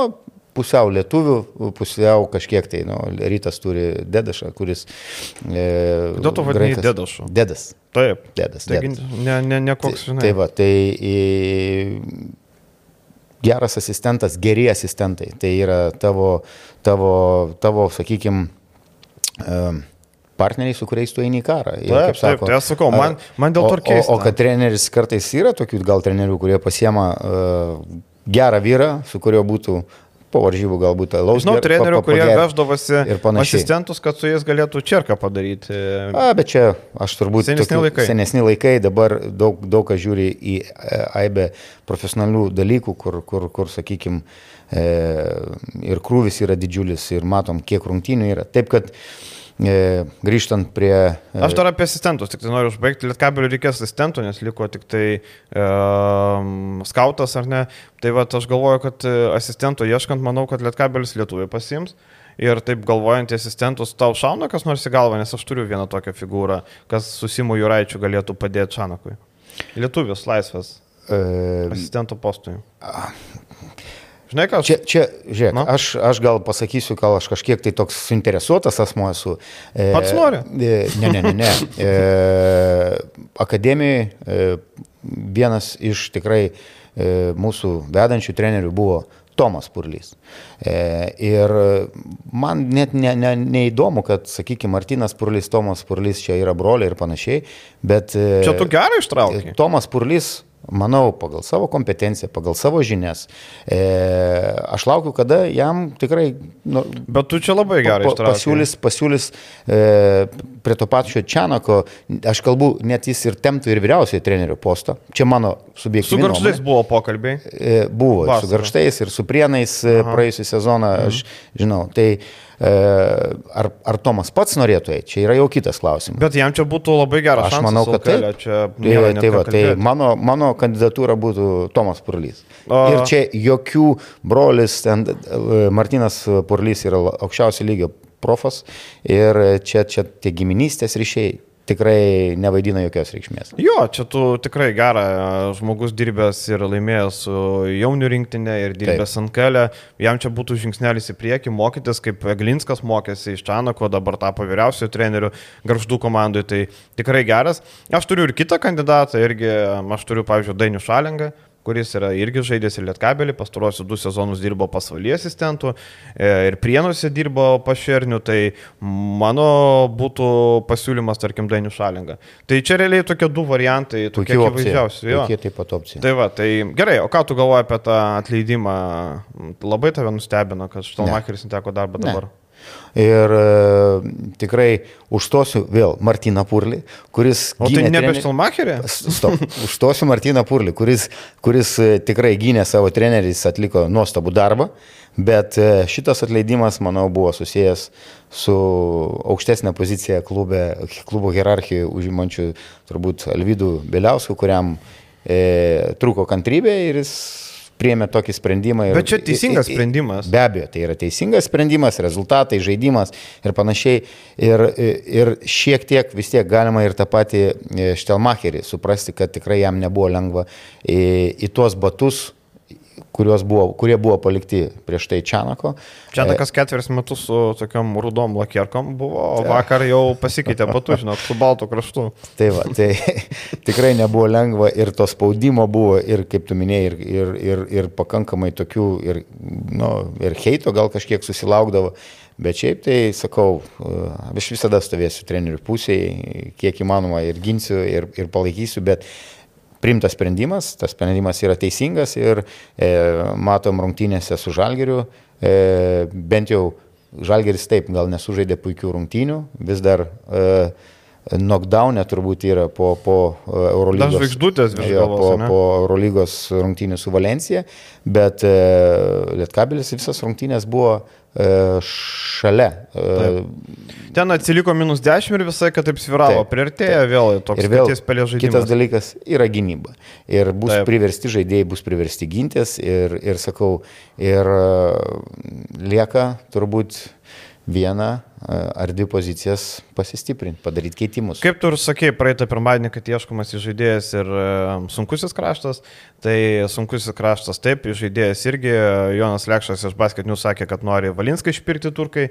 pusiau lietuvių, pusiau kažkiek tai, nu, rytas turi dedašą, kuris... E, Dėl to vadinasi dedašu. Dedas. Taip. Dedas. Taigi, dedas. ne, ne, ne koks, tai, žinai. Tai va, tai e, geras asistentas, geri asistentai. Tai yra tavo, tavo, tavo sakykime, partneriai, su kuriais tu eini į karą. Ir, taip, sako, taip, tai aš sakau, man, man dėl to keista. O, o kad treneris kartais yra tokių gal trenerių, kurie pasiema uh, gerą vyrą, su kuriuo būtų po varžybų galbūt alaus. Žinau, trenerių, kurie veždavosi asistentus, kad su jais galėtų čerką padaryti. A, bet čia aš turbūt senesni laikai. Senesni laikai, dabar daug, daug kas žiūri į e, aibę profesionalių dalykų, kur, kur, kur sakykime, ir krūvis yra didžiulis ir matom, kiek rungtynių yra. Taip, kad E, grįžtant prie... E, aš dar apie asistentus, tik tai noriu užbaigti, Lietkabelių reikės asistentų, nes liko tik tai e, skautas ar ne. Tai va, aš galvoju, kad e, asistentų ieškant, manau, kad Lietkabelis Lietuvai pasims. Ir taip galvojant asistentus, tau šauna kas nors į galvą, nes aš turiu vieną tokią figūrą, kas su Simu Juraičiu galėtų padėti Šanakui. Lietuvis, laisvas. E... Asistento postui. Žinai, ką aš... Čia, čia žiūrėk, no? aš, aš gal pasakysiu, gal aš kažkiek tai toks suinteresuotas asmo esu. E, Pats nori? E, ne, ne, ne, ne. E, akademijoje e, vienas iš tikrai e, mūsų vedančių trenerių buvo Tomas Purlys. E, ir man net ne, ne, neįdomu, kad, sakykime, Martinas Purlys, Tomas Purlys čia yra broliai ir panašiai, bet... E, čia tu gerai ištraukai. Tomas Purlys manau, pagal savo kompetenciją, pagal savo žinias. E, aš laukiu, kada jam tikrai... Nu, Bet tu čia labai gerai pa, pasiūlys, pasiūlys e, prie to pačio Čianako, aš kalbu, net jis ir temtų ir vyriausiai trenerių postą. Čia mano subjektyvi. Su garštais buvo pokalbiai. E, buvo, Vasarą. su garštais ir su prienais e, praėjusią sezoną, aš mhm. žinau. Tai ar, ar Tomas pats norėtų eiti, čia yra jau kitas klausimas. Bet jam čia būtų labai geras. Aš manau, kad taip. Čia tai, tai, va, tai mano, mano kandidatūra būtų Tomas Purlys. O... Ir čia jokių brolis, ten, e, Martinas Purlys yra aukščiausio lygio profas ir čia, čia tie giminystės ryšiai tikrai nevaidina jokios reikšmės. Jo, čia tu tikrai gerą žmogus dirbęs ir laimėjęs su jaunių rinktinė ir dirbęs ant kelio, jam čia būtų žingsnelis į priekį mokytis, kaip Eglinskas mokėsi iš Čanako, dabar tapo vyriausiojo treneriu garždų komandai, tai tikrai geras. Aš turiu ir kitą kandidatą, irgi aš turiu, pavyzdžiui, Dainių Šalingą kuris yra irgi žaidęs ir Lietkabelį, pastarosius du sezonus dirbo pasvalyje asistentų e, ir Prienuose dirbo pašernių, tai mano būtų pasiūlymas, tarkim, Dainių Šalinga. Tai čia realiai tokie du variantai, tokie akivaizdžiausi. Tokie taip pat opcija. Tai va, tai gerai, o ką tu galvoji apie tą atleidimą? Labai tave nustebino, kad Štalmacheris neteko darbą dabar. Ne. Ir e, tikrai užstosiu vėl Martiną Purlį, kuris... O tai nebe Štalmacherė? Stop. Užstosiu Martiną Purlį, kuris, kuris e, tikrai gynė savo treneriais, atliko nuostabų darbą, bet e, šitas atleidimas, manau, buvo susijęs su aukštesnė pozicija klube, klubo hierarchijoje užimančių turbūt Alvidų Beliauskų, kuriam e, trūko kantrybė ir jis priemė tokį sprendimą. Ir, Bet čia teisingas ir, sprendimas. Be abejo, tai yra teisingas sprendimas, rezultatai, žaidimas ir panašiai. Ir, ir šiek tiek vis tiek galima ir tą patį e, Štelmacherį suprasti, kad tikrai jam nebuvo lengva į, į tuos batus buvo, kurie buvo palikti prieš tai Čianako. Čianakas ketveris metus su tokiam rudom lakierkom buvo, o vakar jau pasikeitė patu, žinok, su baltu kraštu. Tai va, tai tikrai nebuvo lengva ir to spaudimo buvo ir, kaip tu minėjai, ir, ir, ir, ir pakankamai tokių, ir, nu, ir heito gal kažkiek susilaukdavo. Bet šiaip tai sakau, aš visada stovėsiu trenerių pusėje, kiek įmanoma ir ginsiu, ir, ir palaikysiu, bet primtas sprendimas, tas sprendimas yra teisingas ir e, matom rungtynėse su Žalgeriu, e, bent jau Žalgeris taip, gal nesužaidė puikių rungtynių, vis dar e, knockdownė turbūt yra po, po e, Eurolygos. Žvaigždutės vis dėlto. Po, ne? po Eurolygos rungtynių su Valencija, bet e, Lietkabelis visas rungtynės buvo e, šalia. E, taip. Ten atsiliko minus 10 ir visai, kad taip sviravo, taip, priartėjo taip. vėl toks paties pelė žaidimas. Kitas dalykas yra gynyba. Ir bus taip. priversti žaidėjai, bus priversti gintis ir, ir sakau, ir lieka turbūt vieną ar dvi pozicijas pasistiprinti, padaryti keitimus. Kaip tu ir sakei praeitą pirmadienį, kad ieškomas žaidėjas ir sunkusis kraštas, tai sunkusis kraštas taip, žaidėjas irgi, Jonas Lekšas iš basketinių sakė, kad nori Valinską išpirkti turkai,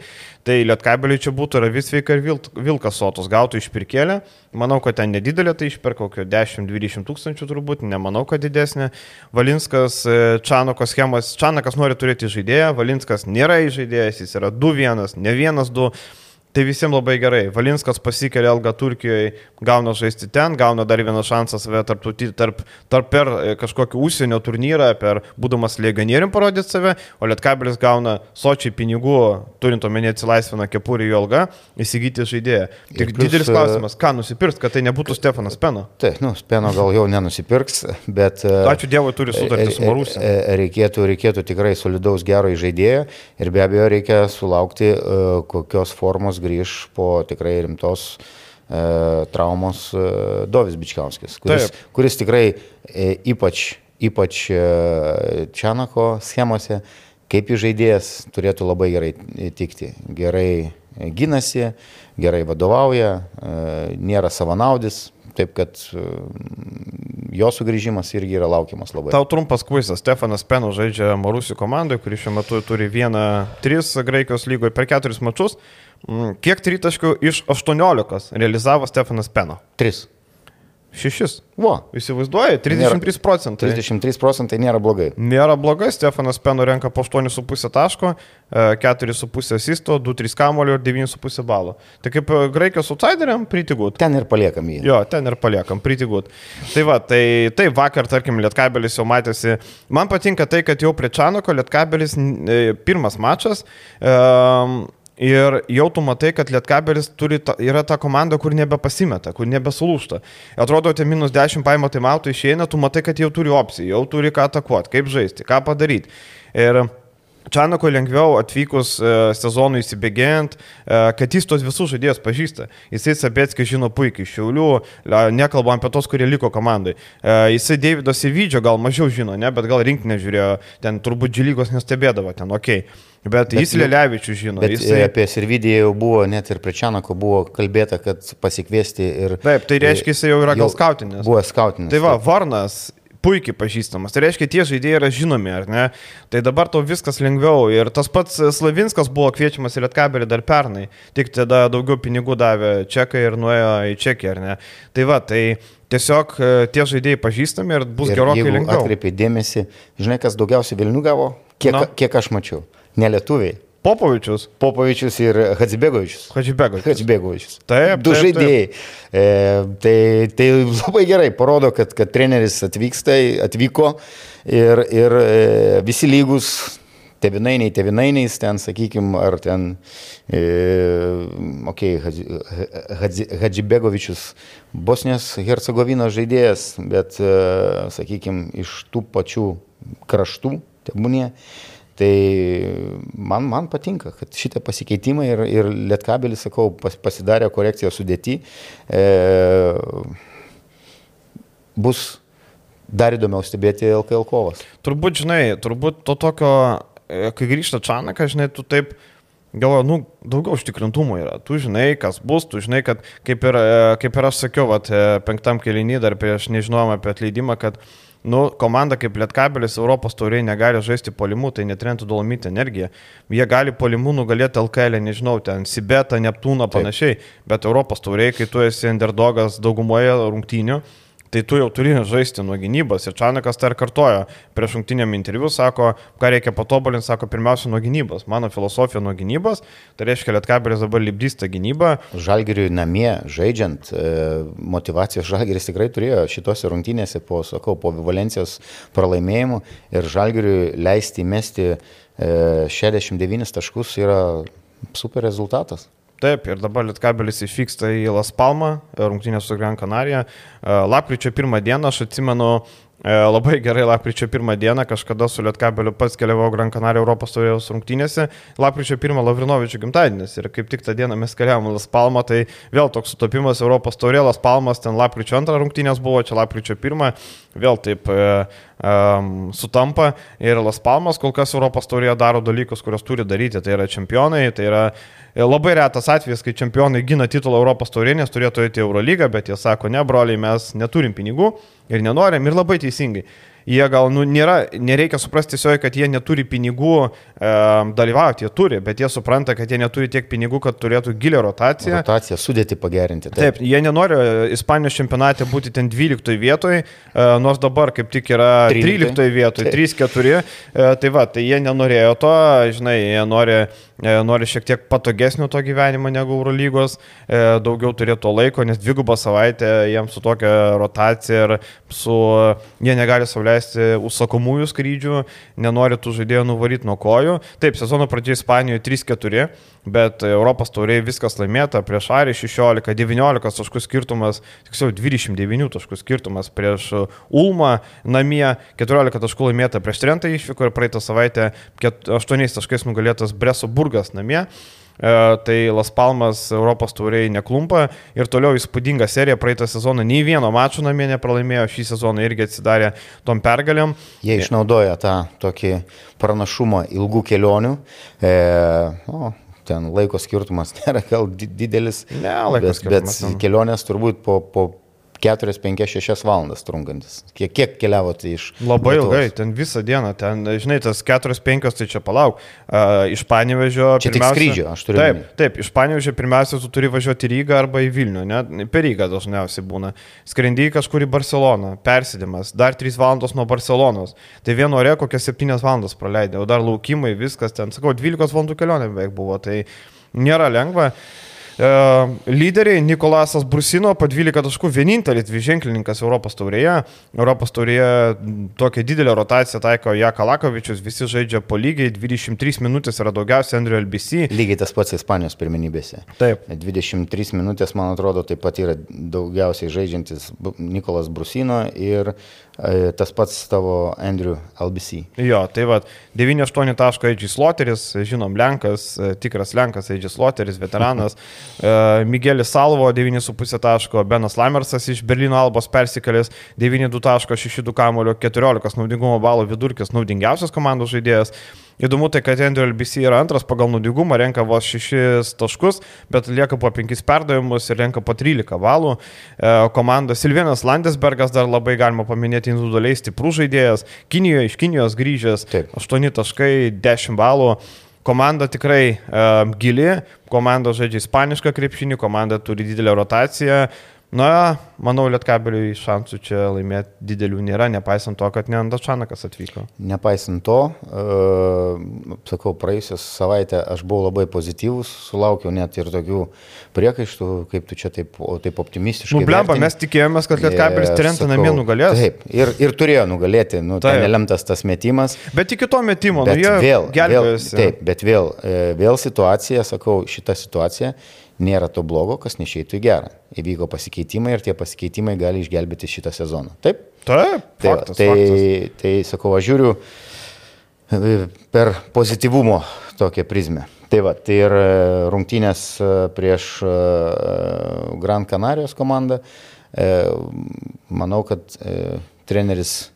tai Lietkabeliui čia būtų Ravisveika ir Vilkas Sotos gautų išpirkėlę, manau, kad ten nedidelė, tai išperka kokio 10-20 tūkstančių turbūt, nemanau, kad didesnė. Valinskas, e, Čanoko schemos, Čanakas nori turėti žaidėją, Valinskas nėra žaidėjas, jis yra 2-1, ne 1-2. Tai visiems labai gerai. Valinskas pasikelia Elga Turkijoje, gauna žaisti ten, gauna dar vieną šansą save tarp, tarp, tarp per e, kažkokį užsienio turnyrą, per būdamas legionierium parodyti save, o Lietkabelis gauna sočiai pinigų, turint omenyje atsilaisvina kepurį jo algą, įsigyti žaidėją. Tik plus, didelis e, klausimas, ką nusipirks, kad tai nebūtų Stefanas Peno. Taip, nu, Peno gal jau nenusipirks, bet... E, Ačiū Dievui, turi sutartį su Marusė. Reikėtų, reikėtų tikrai solidaus gero žaidėjo ir be abejo reikia sulaukti kokios formos grįž po tikrai rimtos e, traumos e, Dovis Bičkauskis, kuris, Taip. kuris tikrai e, ypač, ypač e, Čianako schemose, kaip jų žaidėjas, turėtų labai gerai tikti. Gerai gynasi, gerai vadovauja, e, nėra savanaudis, Taip kad e, jo sugrįžimas irgi yra laukiamas labai. Tau trumpas kvizas. Stefanas Peno žaidžia Marusių komandai, kuri šiuo metu turi vieną, tris Graikijos lygoje per keturis mačius. Mm, kiek tritaškių iš 18 realizavo Stefanas Peno? 3. Šešis. Vo. Įsivaizduoji, 33 procentai. 33 procentai nėra blogai. Nėra blogai, Stefanas Peno renka po 8,5 taško, e, 4,5 asisto, 2-3 kamulio ir 9,5 balo. Tai kaip e, Graikijos outsideriam, pritigut. Ten ir paliekam jį. Jo, ten ir paliekam, pritigut. Tai va, tai, tai vakar, tarkim, Lietkabelis jau matėsi. Man patinka tai, kad jau prie Čanoko Lietkabelis e, pirmas mačas. E, Ir jau tu matai, kad Lietkabelis ta, yra ta komanda, kur nebepasimeta, kur nebesulūšta. Atrodo, tie minus 10 paimo taimautų išeina, tu matai, kad jau turi opciją, jau turi ką atakuoti, kaip žaisti, ką padaryti. Ir Čanako lengviau atvykus e, sezonui įsibėgėjant, e, kad jis tos visus žaidėjus pažįsta. Jisai Sabetskis žino puikiai, Šiaulių, nekalbam apie tos, kurie liko komandai. E, Jisai Davido Sivydžio gal mažiau žino, ne, bet gal rinkinį žiūrėjo, ten turbūt džilygos nestebėdavo, ten ok. Bet, bet jis Lelevičius žino. Bet jisai... apie Sirvidį jau buvo, net ir prie Čianako buvo kalbėta, kad pasikviesti ir... Taip, tai reiškia, jisai jau yra gal skautinės. Buvo skautinės. Tai va, Varnas puikiai pažįstamas. Tai reiškia, tie žaidėjai yra žinomi, ar ne? Tai dabar tau viskas lengviau. Ir tas pats Slavinskas buvo kviečiamas į Lietkabelį dar pernai. Tik tada daugiau pinigų davė Čekai ir nuėjo į Čekiją, ar ne? Tai va, tai tiesiog e, tie žaidėjai pažįstami ir bus Ir gerokai lengviau. Atkreipiai dėmesį, žinai, kas daugiausiai Vilnių gavo, kiek, Na. kiek aš mačiau. Ne lietuviai. Popovičius, Popovičius ir Hadzibegovičius. Hadžibegas. Hadzibegovičius. Taip, Du taip, žaidėjai. E, tai, tai labai gerai parodo, kad, kad treneris atvyksta, atvyko ir, ir e, visi lygus. Tevinainiai, tevinainiais, ten, sakykime, ar ten, e, okei, okay, Hadžibegovičius, Bosnijos Hercegovinos žaidėjas, bet, e, sakykime, iš tų pačių kraštų, tebūnie. Tai man, man patinka, kad šitie pasikeitimai ir, ir Lietkabelis, sakau, pas, pasidarė korekciją sudėti. E, bus dar įdomiau stebėti LKL kovas. Turbūt, žinai, turbūt to tokio, e, kai grįžta Čanakas, žinai, tu taip galvoju, nu, daugiau užtikrintumo yra. Tu žinai, kas bus, tu žinai, kad kaip ir, e, kaip ir aš sakiau, vat, e, penktam kelinį dar prieš nežinojom apie atleidimą, kad Nu, komanda kaip Lietkabelis Europos tauriai negali žaisti polimų, tai netrentų dolomyti energiją. Jie gali polimų nugalėti LKL, nežinau, ten Sibetą, Neptūną, panašiai, bet Europos tauriai, kai tu esi underdogas daugumoje rungtynių, tai tu jau turi žaisti nuo gynybos. Ir Čanakas tai ir kartojo prieš rungtynėm interviu, sako, ką reikia patobulinti, sako, pirmiausia nuo gynybos. Mano filosofija nuo gynybos, tai reiškia, Lietkabelis dabar libdys tą gynybą. Žalgiriui namie žaidžiant, e, motivacijos Žalgiris tikrai turėjo šitose rungtynėse po, sakau, po Valencijos pralaimėjimų ir Žalgiriui leisti įmesti e, 69 taškus yra super rezultatas. Taip, ir dabar Lietkabelis išvyksta į Las Palmą, rungtynės su Gran Canaria. E, Lapkričio pirmą dieną, aš atsimenu, e, labai gerai lapkričio pirmą dieną, kažkada su Lietkabeliu pats keliavau Gran Canaria Europos taurės rungtynėse. Lapkričio pirmą Lavrinovičių gimtadienis ir kaip tik tą dieną mes keliavom į Las Palmą, tai vėl toks sutapimas Europos taurė, Las Palmas, ten lapkričio antrą rungtynės buvo, čia lapkričio pirmą, vėl taip e, um, sutampa ir Las Palmas kol kas Europos taurėje daro dalykus, kuriuos turi daryti. Tai yra čempionai, tai yra e, labai retas atvejis, kai čempionai gina titulą Europos taurėnės, turėtų eiti Eurolygą, bet jie sako, ne, broliai, mes neturim pinigų ir nenorim ir labai teisingai. Jie gal, nu, nėra, nereikia suprasti tiesiog, kad jie neturi pinigų e, dalyvauti, jie turi, bet jie supranta, kad jie neturi tiek pinigų, kad turėtų gilę rotaciją. Rotaciją sudėti pagerinti. Taip, jie nenori e, Ispanijos čempionate būti ten 12 vietoje, nors dabar kaip tik yra 13. 13 vietoje, Taip. 3-4. Tai va, tai jie nenorėjo to, žinai, jie nori, e, nori šiek tiek patogesnio to gyvenimo negu Eurolygos, e, daugiau turėtų laiko, nes dvigubą savaitę jiems su tokia rotacija ir su, jie negali sauliaisti užsakomųjų skrydžių, nenori tų žaidėjų nuvaryti nuo kojų. Taip, sezono pradžioje Ispanijoje 3-4, bet Europos tauriai viskas laimėta, prieš Arį 16, 19 taškų skirtumas, tiksliau 29 taškų skirtumas prieš Ulmą namie, 14 taškų laimėta prieš Trentą išvyko ir praeitą savaitę 8 taškais nugalėtas Breso Burgas namie. E, Tai Las Palmas Europos tauriai neklumpa ir toliau įspūdinga serija praeitą sezoną. Nei vieno mačo namie nepralaimėjo, šį sezoną irgi atsidarė tom pergalėm. Jie išnaudoja tą tokį pranašumą ilgų kelionių. E, o, ten laiko skirtumas nėra gal di- didelis. Ne, laiko bet, skirtumas Bet kelionės turbūt po, po 4, 5, 6 valandas trunkantis. Kiek, kiek keliavote iš... Labai Lietuvos? ilgai, ten visą dieną, ten, žinai, tas 4-5, tai čia palauk. Uh, iš Panevežio. Čia tik skrydžio, aš turiu Taip, taip, iš Panevežio pirmiausia, tu turi važiuoti į Rygą arba į Vilnių, ne? Per Rygą dažniausiai būna. Skrendy kažkur į Barceloną, persidimas, dar 3 valandos nuo Barcelonos. Tai vieno ore kokias 7 valandas praleidė, o dar laukimai, viskas ten, sakau, 12 valandų kelionė beveik buvo, tai nėra lengva. Lyderiai Nikolasas Brusino po 12 taškų vienintelis dviženklininkas Europos taurėje. Europos taurėje m, tokią didelę rotaciją taiko Jaka Lakovičius, visi žaidžia po lygiai, 23 minutės yra daugiausia Andriu LBC. Lygiai tas pats Ispanijos pirmenybėse. Taip. 23 minutės, man atrodo, taip pat yra daugiausiai žaidžiantis Nikolas Brusino ir tas pats tavo Andrew LBC. Jo, tai va, 9-8 taško Eidžis Loteris, žinom, Lenkas, e, tikras Lenkas Eidžis Loteris, veteranas. E, Miguelis Salvo 9,5 taško, Benas Lamersas iš Berlyno Albos persikėlęs 9,2 taško, 6,2 kamulio, 14 naudingumo balų vidurkis, naudingiausias komandos žaidėjas. Įdomu tai, kad Andrew LBC yra antras pagal naudingumą, renka vos 6 taškus, bet lieka po 5 perdavimus ir renka po 13 balų. E, komanda Silvinas Landesbergas dar labai galima paminėti individualiai stiprus žaidėjas. Kinijoje iš Kinijos grįžęs Taip. 8 taškai, 10 balų. Komanda tikrai uh, gili, komanda žaidžia ispanišką krepšinį, komanda turi didelę rotaciją. Na, manau, Lietkabeliui šansų čia laimėti didelių nėra, nepaisant to, kad ne Andačanakas atvyko. Nepaisant to, e, sakau, praėjusią savaitę aš buvau labai pozityvus, sulaukiau net ir tokių priekaištų, kaip tu čia taip, taip optimistiškai. Nu, blemba, mes tikėjomės, kad Lietkabelis Trentą namie nugalės. Taip, ir, ir turėjo nugalėti, nu, tai nelemtas tas metimas. Bet iki to metimo, nu, jie vėl, vėl, gelbėjosi. taip, bet vėl, e, vėl situacija, sakau, šita situacija nėra to blogo, kas neišeitų į gerą. Įvyko pasikeitimai ir tie pasikeitimai gali išgelbėti šitą sezoną. Taip? Taip, Tai, faktas, tai, faktas. tai sakau, aš žiūriu e, per pozityvumo tokią prizmę. Tai va, tai ir e, rungtynės e, prieš Gran Canarijos komandą. Manau, kad treneris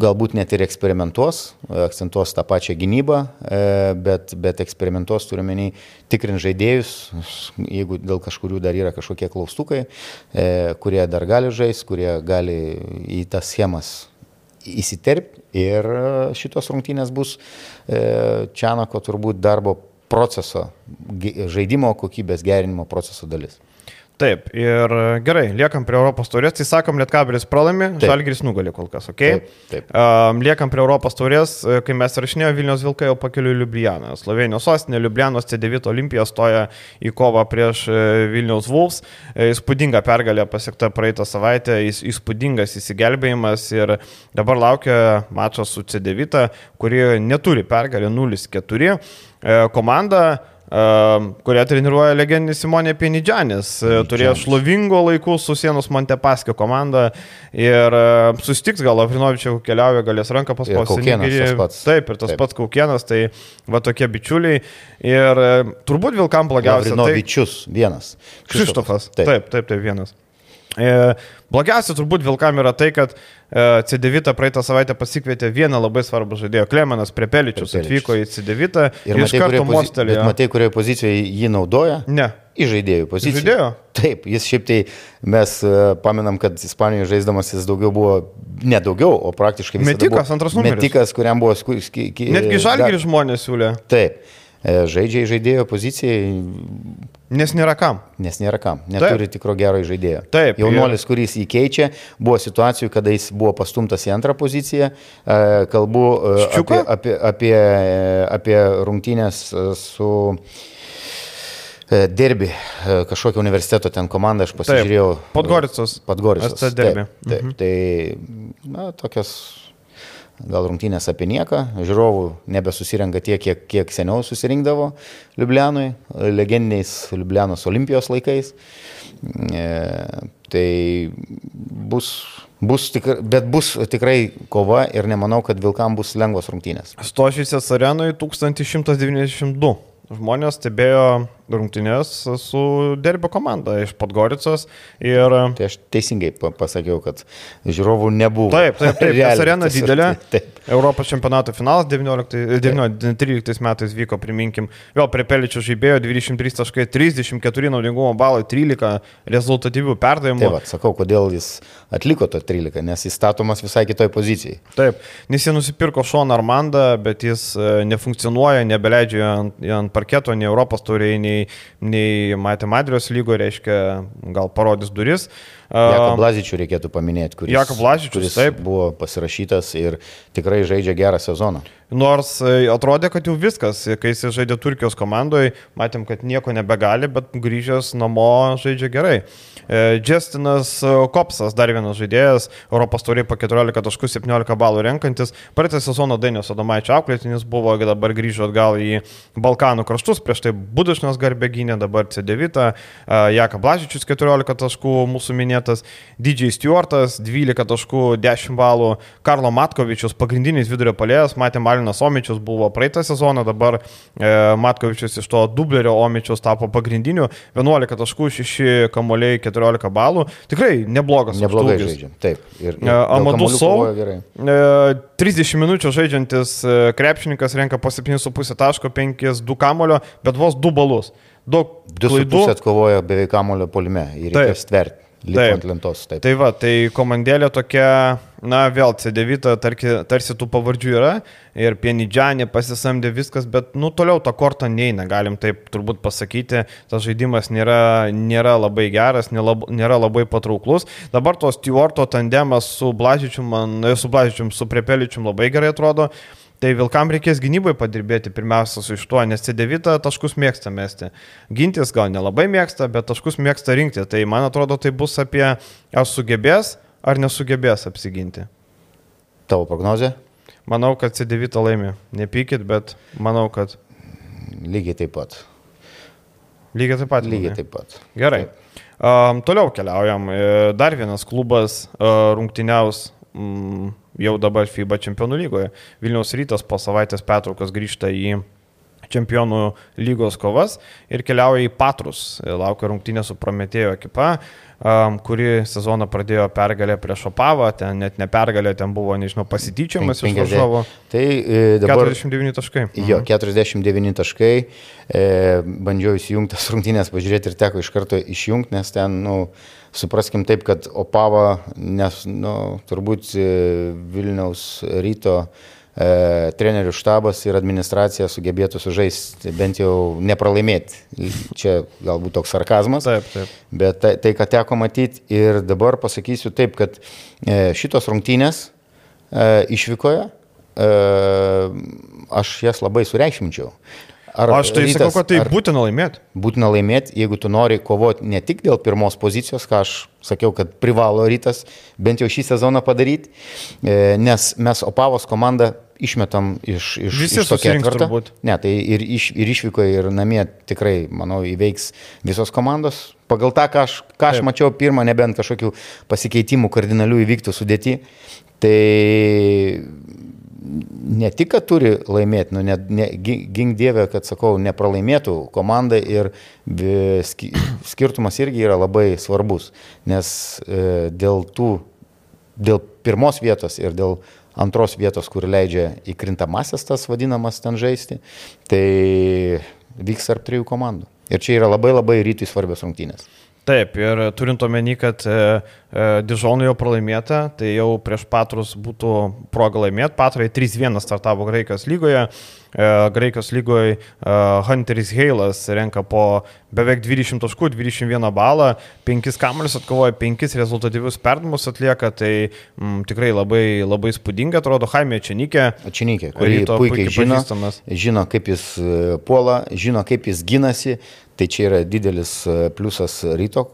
galbūt net ir eksperimentuos, akcentuos tą pačią gynybą, e, bet, bet eksperimentuos turiuomenį tikrint žaidėjus, jeigu dėl kažkurių dar yra kažkokie klaustukai, e, kurie dar gali žaisti, kurie gali į tas schemas įsiterpti ir šitos rungtynės bus e, Čianako turbūt darbo proceso, žaidimo kokybės gerinimo proceso dalis. Taip, ir e, gerai, liekam prie Europos taurės, tai sakom, Lietkabelis pralaimi. Žalgiris nugali kol kas, ok? Taip, taip. Um, liekam prie Europos taurės, e, kai mes rašinėjome Vilnius Vilkai jau pakeliu į Liublianą. Slovenijos sostinė Liublianos C9 Olimpija stoja į kovą prieš Vilniaus Vulfs. Įspūdinga pergalė pasiekta praeitą savaitę, įs- įspūdingas įsigelbėjimas ir dabar laukia mačas su C9, kuri neturi pergalę 0-4. E, Komanda kurią treniruoja legendinis Simonė Pienidžianis. Uh, turėjo šlovingo laikų su sienos Montepaskio komanda ir uh, susitiks gal Lavrinovičiau keliauja, galės ranką paspausti. Taip, ir tas Taip. Pats Kaukienas, tai va tokie bičiuliai. Ir uh, turbūt Vilkam blogiausia. Tai, Lavrinovičius vienas. Krištofas. Taip, taip, taip, taip vienas. E, blogiausia turbūt Vilkam yra tai, kad e, C9 praeitą savaitę pasikvietė vieną labai svarbų žaidėją. Klemenas Prepeličius Prepeličius. atvyko į C9 ir, iš karto bet matai, kurioje pozicijoje jį naudoja? Ne. Į žaidėjų poziciją. žaidėjo? Taip, jis šiaip tai mes e, paminam, kad Ispanijoje žaisdamas jis daugiau buvo, ne daugiau, o praktiškai visada Metikas, antras numeris. Metikas, kuriam buvo... Sku, ski, ki, Netgi žalgirį žmonės siūlė, Taip, žaidžia į žaidėjo pozicijai, nes nėra kam. nes nėra kam, neturi tikro gero žaidėjo. Taip, Jaunuolis, kuris jį keičia, buvo situacijų, kada jis buvo pastumtas į antrą poziciją. E, Kalbu e, Ščiuko? apie, apie, apie, apie rungtynės e, su Derbi, kažkokio universiteto ten komanda, aš pasižiūrėjau. Podgoricas. SC Derby. Taip, taip, mhm. Tai, na, tokios gal rungtynės apie nieką, žiūrovų nebesusirenka tiek, kiek, kiek seniau susirinkdavo Liublianui, legendiniais Liublianos olimpijos laikais. E, tai bus, bus tikrai, bet bus tikrai kova ir nemanau, kad Vilkam bus lengvos rungtynės. Stošysias arenoje 1192. Žmonės stebėjo rungtynės su Derbio komanda iš Podgoricos. Ir... Tai aš teisingai pasakiau, kad žiūrovų nebuvo. Taip, taip, taip. Realiai, arena didelė. Taip. Europos čempionato finalas 19, 19, 13 metais vyko, priminkim, vėl prie Peličių žaidėjo 23 taškai, 34 naudingumo balai, 13 rezultatyvių perdavimų. Taip, va, sakau, kodėl jis atliko to 13, nes jis statomas visai kitoj pozicijai. Taip, nes jie nusipirko Šoną Armandą, bet jis e, nefunkcionuoja, nebeleidžia ant, ant parketo, nei Europos turėjai, nei, nei Matė Madrijos lygo, reiškia, gal parodys duris. Jakob Blazičių reikėtų paminėti, kuris, Jakob Blazičius, kuris taip. buvo pasirašytas ir tikrai žaidžia gerą sezoną. Nors e, atrodė, kad jau viskas, kai jis žaidė Turkijos komandoje, matėm, kad nieko nebegali, bet grįžęs namo žaidžia gerai. E, Justinas Kopsas, dar vienas žaidėjas, Europos tauriai po 14 taškų 17 balų renkantis. Praeitą sezoną Dainius Adomaičio auklėtinis buvo, dabar grįžo atgal į Balkanų kraštus, prieš tai Budušnas garbėginė, dabar C9, Jaka Blažičius 14 taškų, mūsų minėtas, DJ Stewartas 12 taškų 10 balų, Karlo Matkovičius pagrindinis vidurio palėjas, matėm Alinas Omičius buvo praeitą sezoną, dabar e, Matkovičius iš to dublerio Omičius tapo pagrindiniu, 11 taškų 6 kamoliai 14 14 balų. Tikrai neblogas. Neblogai žaidžia. Taip. Ir, ir Amadou Sau. 30 minučių žaidžiantis e, krepšininkas renka po 7,5 taško, 5-2 kamulio, bet vos 2 balus. Daug 2,5 atkovojo beveik kamulio polime ir reikės tverti. Taip, lentos, taip. Tai va, tai komandėlė tokia, na vėl C9, tarki, tarsi tų pavardžių yra ir Pienidžianė pasisamdė viskas, bet nu toliau tą kortą neina, galim taip turbūt pasakyti, tas žaidimas nėra, nėra labai geras, nėra, nėra labai patrauklus. Dabar tos Stewarto tandemas su Blažičium, man, su Blažičium, su Prepeličium labai gerai atrodo. Tai Vilkam reikės gynybai padirbėti pirmiausia su iš tuo, nes C9 taškus mėgsta mesti. Gintis gal nelabai mėgsta, bet taškus mėgsta rinkti. Tai man atrodo, tai bus apie ar sugebės ar nesugebės apsiginti. Tavo prognozija? Manau, kad C9 laimi. Nepykit, bet manau, kad. Lygiai taip pat. Lygiai taip pat. Lygiai taip pat. Gerai. Taip. Um, toliau keliaujam. E, dar vienas klubas uh, rungtyniaus. Um, jau dabar FIBA čempionų lygoje. Vilniaus rytas po savaitės pertraukos grįžta į čempionų lygos kovas ir keliauja į Patrus. Laukia rungtynė su Prometėjo ekipa, kuri sezoną pradėjo pergalę prieš Opavą, ten net ne pergalė, ten buvo, nežinau, pasityčiamas iš varžovo. Tai e, dabar 49 taškai. Jo, 49 mhm. taškai. E, bandžiau įsijungti tas rungtynės, pažiūrėti ir teko iš karto išjungti, nes ten, nu, supraskim taip, kad Opava, nes, nu, turbūt e, Vilniaus ryto e, trenerių štabas ir administracija sugebėtų sužaisti, bent jau nepralaimėti. Čia galbūt toks sarkazmas. Taip, taip. Bet tai, tai ką teko matyti ir dabar pasakysiu taip, kad e, šitos rungtynės e, išvykoje, e, aš jas labai sureikšminčiau. Ar Aš tai rytas, sakau, kad tai būtina laimėti. Būtina laimėti, jeigu tu nori kovoti ne tik dėl pirmos pozicijos, ką aš sakiau, kad privalo rytas bent jau šį sezoną padaryti, e, nes mes Opavos komandą išmetam iš, iš, Visi iš to ketvirto. Ne, tai ir, iš, ir išvyko, ir namie tikrai, manau, įveiks visos komandos. Pagal tą, ką aš, ką aš mačiau pirmą, nebent kažkokių pasikeitimų kardinalių įvyktų sudėti, tai ne tik, kad turi laimėti, nu, ne, ne, gink dievę, kad, sakau, nepralaimėtų komanda ir skirtumas irgi yra labai svarbus, nes e, dėl tų, dėl pirmos vietos ir dėl antros vietos, kur leidžia įkrintamasias tas vadinamas ten žaisti, tai vyks tarp trijų komandų. Ir čia yra labai labai rytui svarbios rungtynės. Taip, ir turint omeny, kad e, e, Dižonui jau pralaimėta, tai jau prieš Patrus būtų proga laimėti. Patrai 3-1 startavo Graikijos lygoje. E, Graikijos lygoje Hunteris Heilas renka po beveik 20 taškų, 21 balą, 5 kamuolius atkovoja, 5 rezultatyvius perdamus atlieka, tai m, mm, tikrai labai, labai spūdinga atrodo Jaime Čianikė. Čianikė, kurį puikiai, puikiai žino, žino, kaip jis e, puola, žino, kaip jis ginasi, Tai čia yra didelis e, pliusas ryto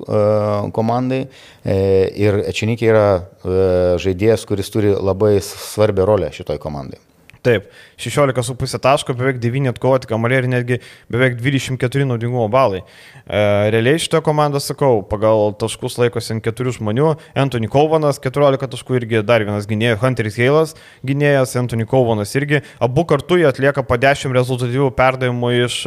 komandai. Ir Ečenikė yra žaidėjas, kuris turi labai svarbią rolę šitoj komandai. Taip, 16,5 taško, beveik 9 atkovoti kamalė ir netgi beveik 24 naudingumo balai. E, realiai šitą komandą, sakau, pagal taškus laikosi ant keturių žmonių. Anthony Kovanas 14 taškų irgi dar vienas gynėjas, Hunteris Heilas gynėjas, Anthony Kovanas irgi. Abu kartu jie atlieka po 10 rezultatyvių perdavimų iš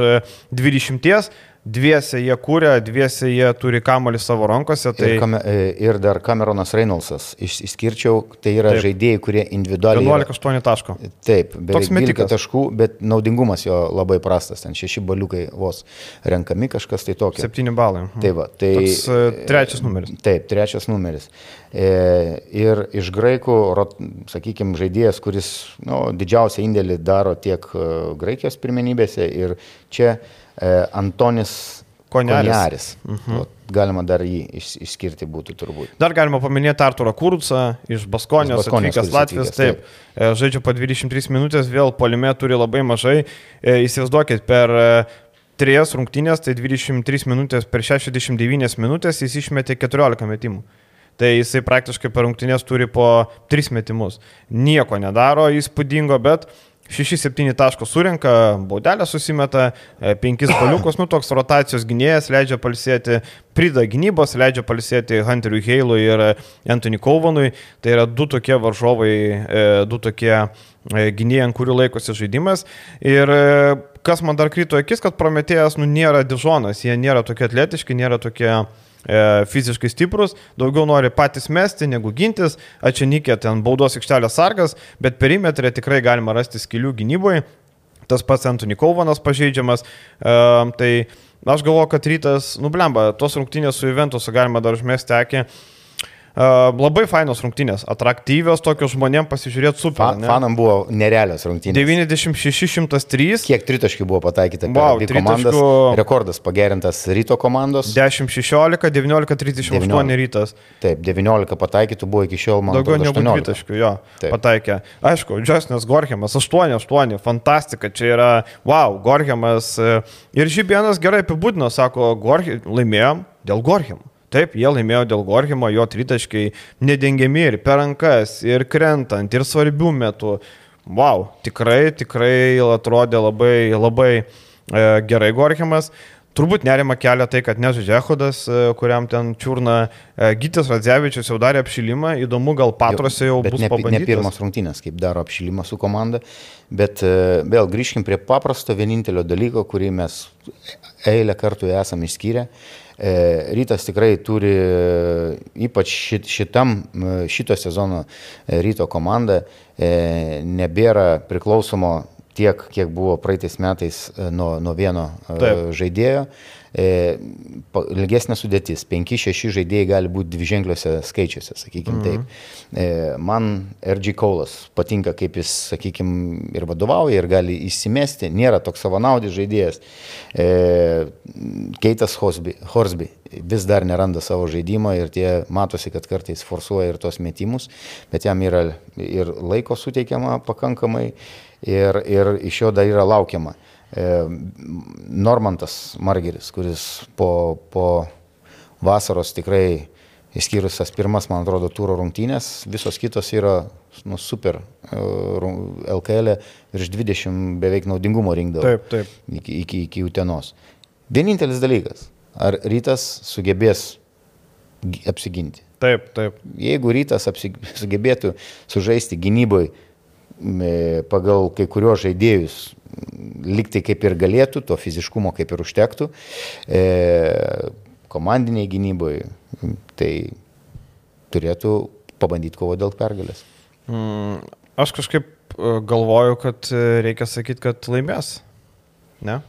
20. Dviese jie kūrė, dviese jie turi kamolį savo rankose. Tai... Ir, kame, e, ir dar Cameronas Reynoldsas, iš, išskirčiau, tai yra Taip. žaidėjai, kurie individualiai... 11-8 taško. Taip, beveik 12 taškų, bet naudingumas jo labai prastas, ten 6 baliukai vos renkami kažkas tai tokio. 7 balai. Tai va, tai... Toks, e, trečias numeris. Taip, trečias numeris. E, ir iš graikų, sakykime, žaidėjas, kuris nu, didžiausią indėlį daro tiek Graikijos pirmenybėse ir čia Antonis Koneris. Koneris. Mhm. Galima dar jį iš, išskirti būtų turbūt. Dar galima paminėti Arturą Kurcą iš Baskonijos, Baskonijos atvykęs Latvijos. Taip, taip. E, žaidžia po 23 minutės, vėl polime turi labai mažai. E, įsivaizduokit, per trejas rungtynės, tai 23 minutės per 69 minutės jis išmetė 14 metimų. Tai jisai praktiškai per rungtynės turi po 3 metimus. Nieko nedaro įspūdingo, bet 6-7 taškus surinka, baudelę susimeta, 5 e, paliukus, nu toks rotacijos gynėjas leidžia palsėti, prida gynybos, leidžia palsėti Hunteriui Heilui ir Anthony Kovanui. Tai yra du tokie varžovai, e, du tokie e, gynėjai, ant kurių laikosi žaidimas. Ir kas man dar krito akis, kad Prometėjas nu, nėra dižonas, jie nėra tokie atletiški, nėra tokie e, fiziškai stiprus, daugiau nori patys mesti negu gintis, ačianikė ten baudos aikštelės sargas, bet perimetrė tikrai galima rasti skilių gynyboje. Tas pats Antony Kauvanas pažeidžiamas. E, tai aš galvoju, kad rytas, nublemba, tos rungtynės su Juventusu galima dar užmesti akį. Labai fainos rungtynės, atraktyvios, tokios žmonėm pasižiūrėti super. Fa, fanam buvo nerealios rungtynės. 96-103. Kiek tritaškių buvo pataikyta? Wow, tritaškių. Rekordas pagerintas ryto komandos. 10-16, 19-38 rytas. Taip, 19 pataikytų buvo iki šiol, man Daugiau negu tritaškių, jo, Taip. pataikė. Aišku, Džesnas Gorhemas 8-8, fantastika, čia yra, wow, Gorhemas. E, ir Žibienas gerai apibūdino, sako, Gorhe, laimėjom dėl Gorhemo. Taip, jie laimėjo dėl Gorhimo, jo tritaškai nedengiami ir per rankas, ir krentant, ir svarbių metų. Wow, tikrai, tikrai atrodė labai, labai e, gerai Gorhimas. Turbūt nerima kelia tai, kad nežaidžia Ehodas, e, kuriam ten čiurna e, Gytis Radzevičius jau darė apšilimą, įdomu, gal patrose jau bus ne, pabandytas. Ne pirmas rungtynės, kaip daro apšilimą su komanda, bet e, vėl grįžkim prie paprasto vienintelio dalyko, kurį mes eilę kartų esame išskyrę. Rytas tikrai turi, ypač šitam, šito sezono ryto komanda, nebėra priklausomo tiek, kiek buvo praeitais metais e, nuo, nuo vieno e, Taip. žaidėjo. E, ilgesnė sudėtis, 5-6 žaidėjai gali būti dviženkliuose skaičiuose, sakykime mhm. taip. E, man RG Kaulas patinka, kaip jis, sakykime, ir vadovauja, ir gali įsimesti, nėra toks savanaudis žaidėjas. E, Keitas Horsby, Horsby vis dar neranda savo žaidimo ir tie matosi, kad kartais forsuoja ir tos metimus, bet jam yra ir laiko suteikiama pakankamai ir, ir iš jo dar yra laukiama. E, Normantas Margeris, kuris po, po vasaros tikrai, išskyrus tas pirmas, man atrodo, tūro rungtynės, visos kitos yra nu, super. LKL e virš 20 beveik naudingumo rinkdavo. Taip, taip. Iki, iki, iki Utenos. Vienintelis dalykas, ar rytas sugebės apsiginti. Taip, taip. Jeigu rytas apsig... sugebėtų sužaisti gynyboje pagal kai kuriuos žaidėjus liktai kaip ir galėtų, to fiziškumo kaip ir užtektų, e, komandiniai gynyboje, tai turėtų pabandyti kovo dėl pergalės. Mm, aš kažkaip e, galvoju, kad e, reikia sakyti, kad laimės. Ne?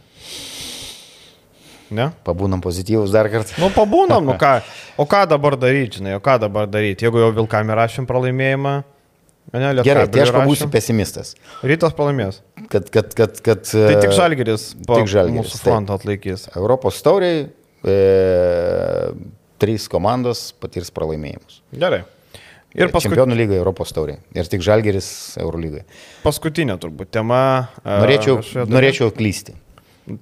Ne? Pabūnam pozityvus dar kartą. Nu, pabūnam, nu ką. O ką dabar daryti, žinai, o ką dabar daryti, jeigu jau Vilkam įrašym pralaimėjimą? Ne, Gerai, tai aš pabūsiu pesimistas. Rytas pralaimės. Kad, kad, kad, kad, tai tik Žalgeris, tik Žalgeris mūsų frontą atlaikys. Europos tauriai e, trys komandos patirs pralaimėjimus. Gerai. Ir paskut... Čempionų lygai Europos tauriai. Ir tik Žalgeris Eurolygai. Paskutinė turbūt tema. Norėčiau, norėčiau klysti.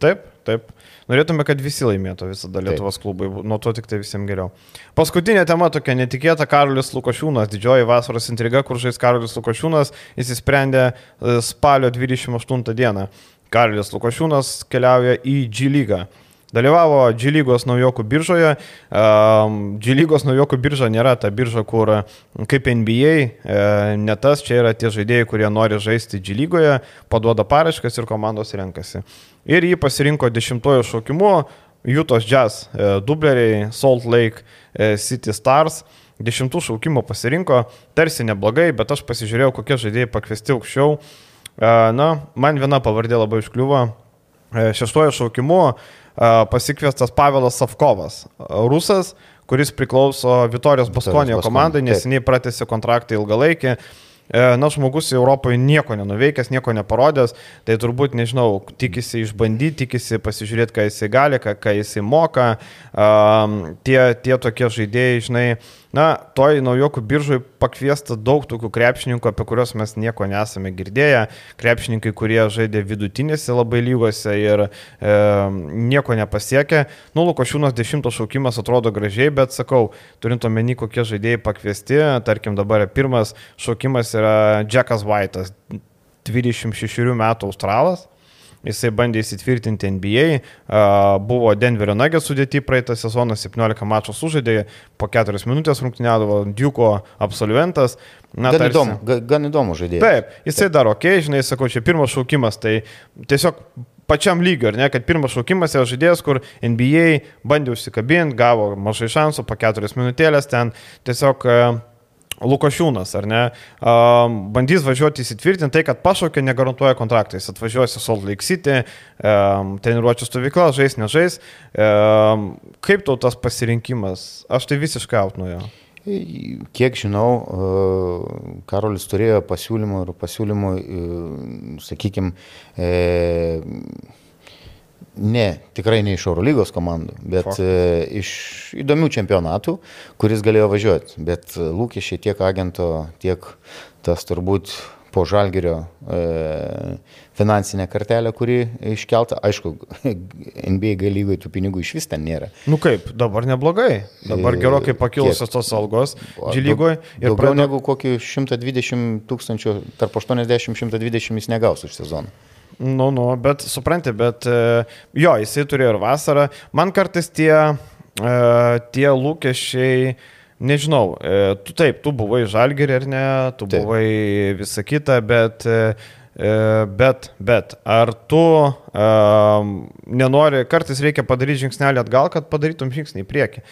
Taip, taip. Norėtume, kad visi laimėtų visada Lietuvos Taip. klubai, nuo to tik tai visiems geriau. Paskutinė tema tokia netikėta - Karolis Lukošiūnas, didžioji vasaros intriga, kur žais Karolis Lukošiūnas, jis įsprendė e, spalio 28 dieną. Karolis Lukošiūnas keliauja į G lygą. Dalyvavo G lygos naujokų biržoje. G lygos naujokų birža nėra ta birža, kur kaip NBA, e, ne tas, čia yra tie žaidėjai, kurie nori žaisti G lygoje, paduoda paraškas ir komandos renkasi. Ir jį pasirinko dešimtojo šaukimu, Jutos Jazz e, dubleriai, Salt Lake e, City Stars. Dešimtų šaukimo pasirinko, tarsi neblogai, bet aš pasižiūrėjau, kokie žaidėjai pakviesti aukščiau. Na, man viena pavardė labai užkliuvo. Šeštojo šaukimu pasikviestas Pavelas Savkovas, rusas, kuris priklauso Vitorijos Baskonio komandai, neseniai pratęsė kontraktą ilgalaikį. E, na, žmogus Europoje nieko nenuveikęs, nieko neparodęs, tai turbūt, nežinau, tikisi išbandyti, tikisi pasižiūrėti, ką jisai gali, ką, ką jisai moka. Tie, tie tokie žaidėjai, žinai, na, toj naujokų biržui pakviesta daug tokių krepšininkų, apie kuriuos mes nieko nesame girdėję. Krepšininkai, kurie žaidė vidutinėse labai lygose ir e, nieko nepasiekė. Nu, Lukošiūnas dešimtas šaukimas atrodo gražiai, bet sakau, turint omeny, kokie žaidėjai pakviesti, tarkim dabar pirmas šaukimas yra Jackas White'as, 26 metų australas. Jisai bandė įsitvirtinti NBA, buvo Denverio Nuggets sudėti praeitą sezoną, 17 mačų sužaidė, po 4 minutės rungtyniavo Duko absolventas. Na, gan, tarsi, įdomu, gan, gan įdomu žaidėjas. Taip, jisai daro, okei, okay, žinai, sakau, čia pirmas šaukimas, tai tiesiog pačiam lygiu, ar ne, kad pirmas šaukimas yra žaidėjas, kur NBA bandė užsikabinti, gavo mažai šansų, po 4 minutėlės ten tiesiog Lukošiūnas, ar ne, um, bandys važiuoti įsitvirtinti, tai kad pašaukė negarantuoja kontraktai. Jis atvažiuosi Salt Lake City, um, treniruočių stovykla, žais, nežais. Um, kaip tau tas pasirinkimas? Aš tai visiškai out nuo jo. Kiek žinau, Karolis turėjo pasiūlymų ir pasiūlymų, sakykime, Ne, tikrai ne iš Eurolygos komandų, bet Fakt. e, iš įdomių čempionatų, kuris galėjo važiuoti. Bet lūkesčiai tiek agento, tiek tas turbūt po žalgerio e, finansinę kartelę, kuri iškelta. Aišku, NBA lygoje tų pinigų iš vis ten nėra. Nu kaip, dabar neblogai. Dabar e, gerokai pakilusios tos algos lygoje. Daugiau pradė... negu kokį 120 tūkstančių, tarp 80-120 jis negaus už sezoną. Nu, nu, bet supranti, bet e, jo, jisai turėjo ir vasarą. Man kartais tie, e, tie lūkesčiai, nežinau, e, tu taip, tu buvai žalgerį ar ne, tu taip. buvai visą kitą, bet Bet, bet, ar tu nenori, kartais reikia padaryti žingsnelį atgal, kad padarytum žingsnį į priekį.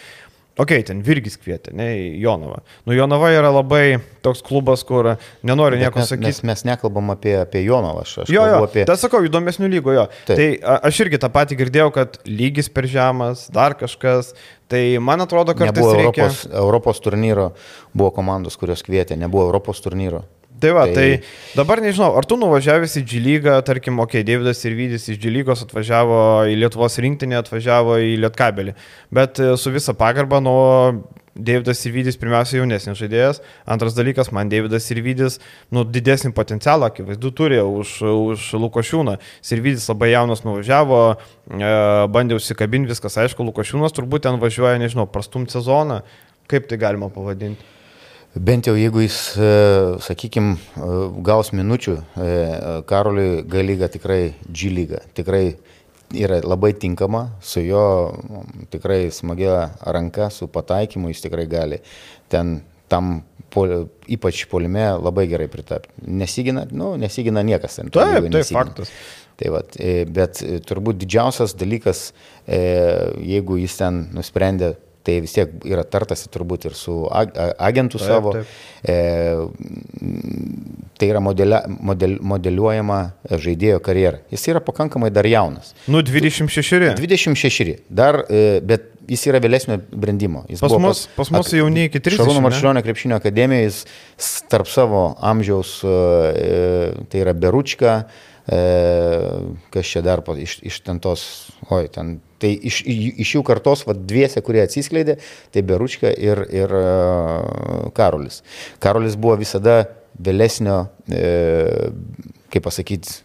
Ok, ten Virgis kvietė, ne, Jonava. Nu, Jonava yra labai toks klubas, kur nenori nieko mes, sakyti. Mes, mes nekalbam apie, apie Jonavą, aš, aš jo, jo, apie... Tai sakau, įdomesnių lygų jo. Taip. Tai aš irgi tą patį girdėjau, kad lygis per žemas, dar kažkas. Tai man atrodo, kad... Nebuvo reikia... Europos, Europos turnyro, buvo komandos, kurios kvietė, nebuvo Europos turnyro. Tai va, tai... tai dabar nežinau, ar tu nuvažiavęs į G lygą, tarkim, okei, okay, Davidas ir Vydis iš G lygos atvažiavo į Lietuvos rinktinę, atvažiavo į Lietkabelį, bet e, su visa pagarba nuo Davidas ir Vydis pirmiausia jaunesnis žaidėjas, antras dalykas, man Davidas ir Vydis, nu, didesnį potencialą, akivaizdu, turi už, už Lukošiūną. Sirvidis labai jaunas nuvažiavo, e, bandė užsikabinti, viskas aišku, Lukošiūnas turbūt ten važiuoja, nežinau, prastum sezoną, kaip tai galima pavadinti. Bent jau jeigu jis, e, sakykime, gaus minučių, e, Karoliui G lyga tikrai G lyga, tikrai yra labai tinkama, su jo tikrai smagia ranka, su pataikymu jis tikrai gali ten tam pol, ypač polime labai gerai pritapti. Nesigina, nu, nesigina niekas ten. Taip, tai faktas. Tai va, e, bet turbūt didžiausias dalykas, jeigu jis ten nusprendė tai vis tiek yra tartasi turbūt ir su agentu taip, savo. Taip. E, tai yra modelia, model, modeliuojama žaidėjo karjera. Jis yra pakankamai dar jaunas. Nu, 26. 26. Dar, e, bet jis yra vėlesnio brandimo. Jis pas mus, pas, pas mus jau ne iki 30. Šarūno Maršilionio krepšinio akademijoje jis tarp savo amžiaus, e, tai yra Beručka, e, kas čia dar iš, iš ten tos, oi, ten Tai iš, iš jų kartos, va, dviese, kurie atsiskleidė, tai Beručka ir, ir uh, Karolis. Karolis buvo visada vėlesnio, e, kaip pasakyti,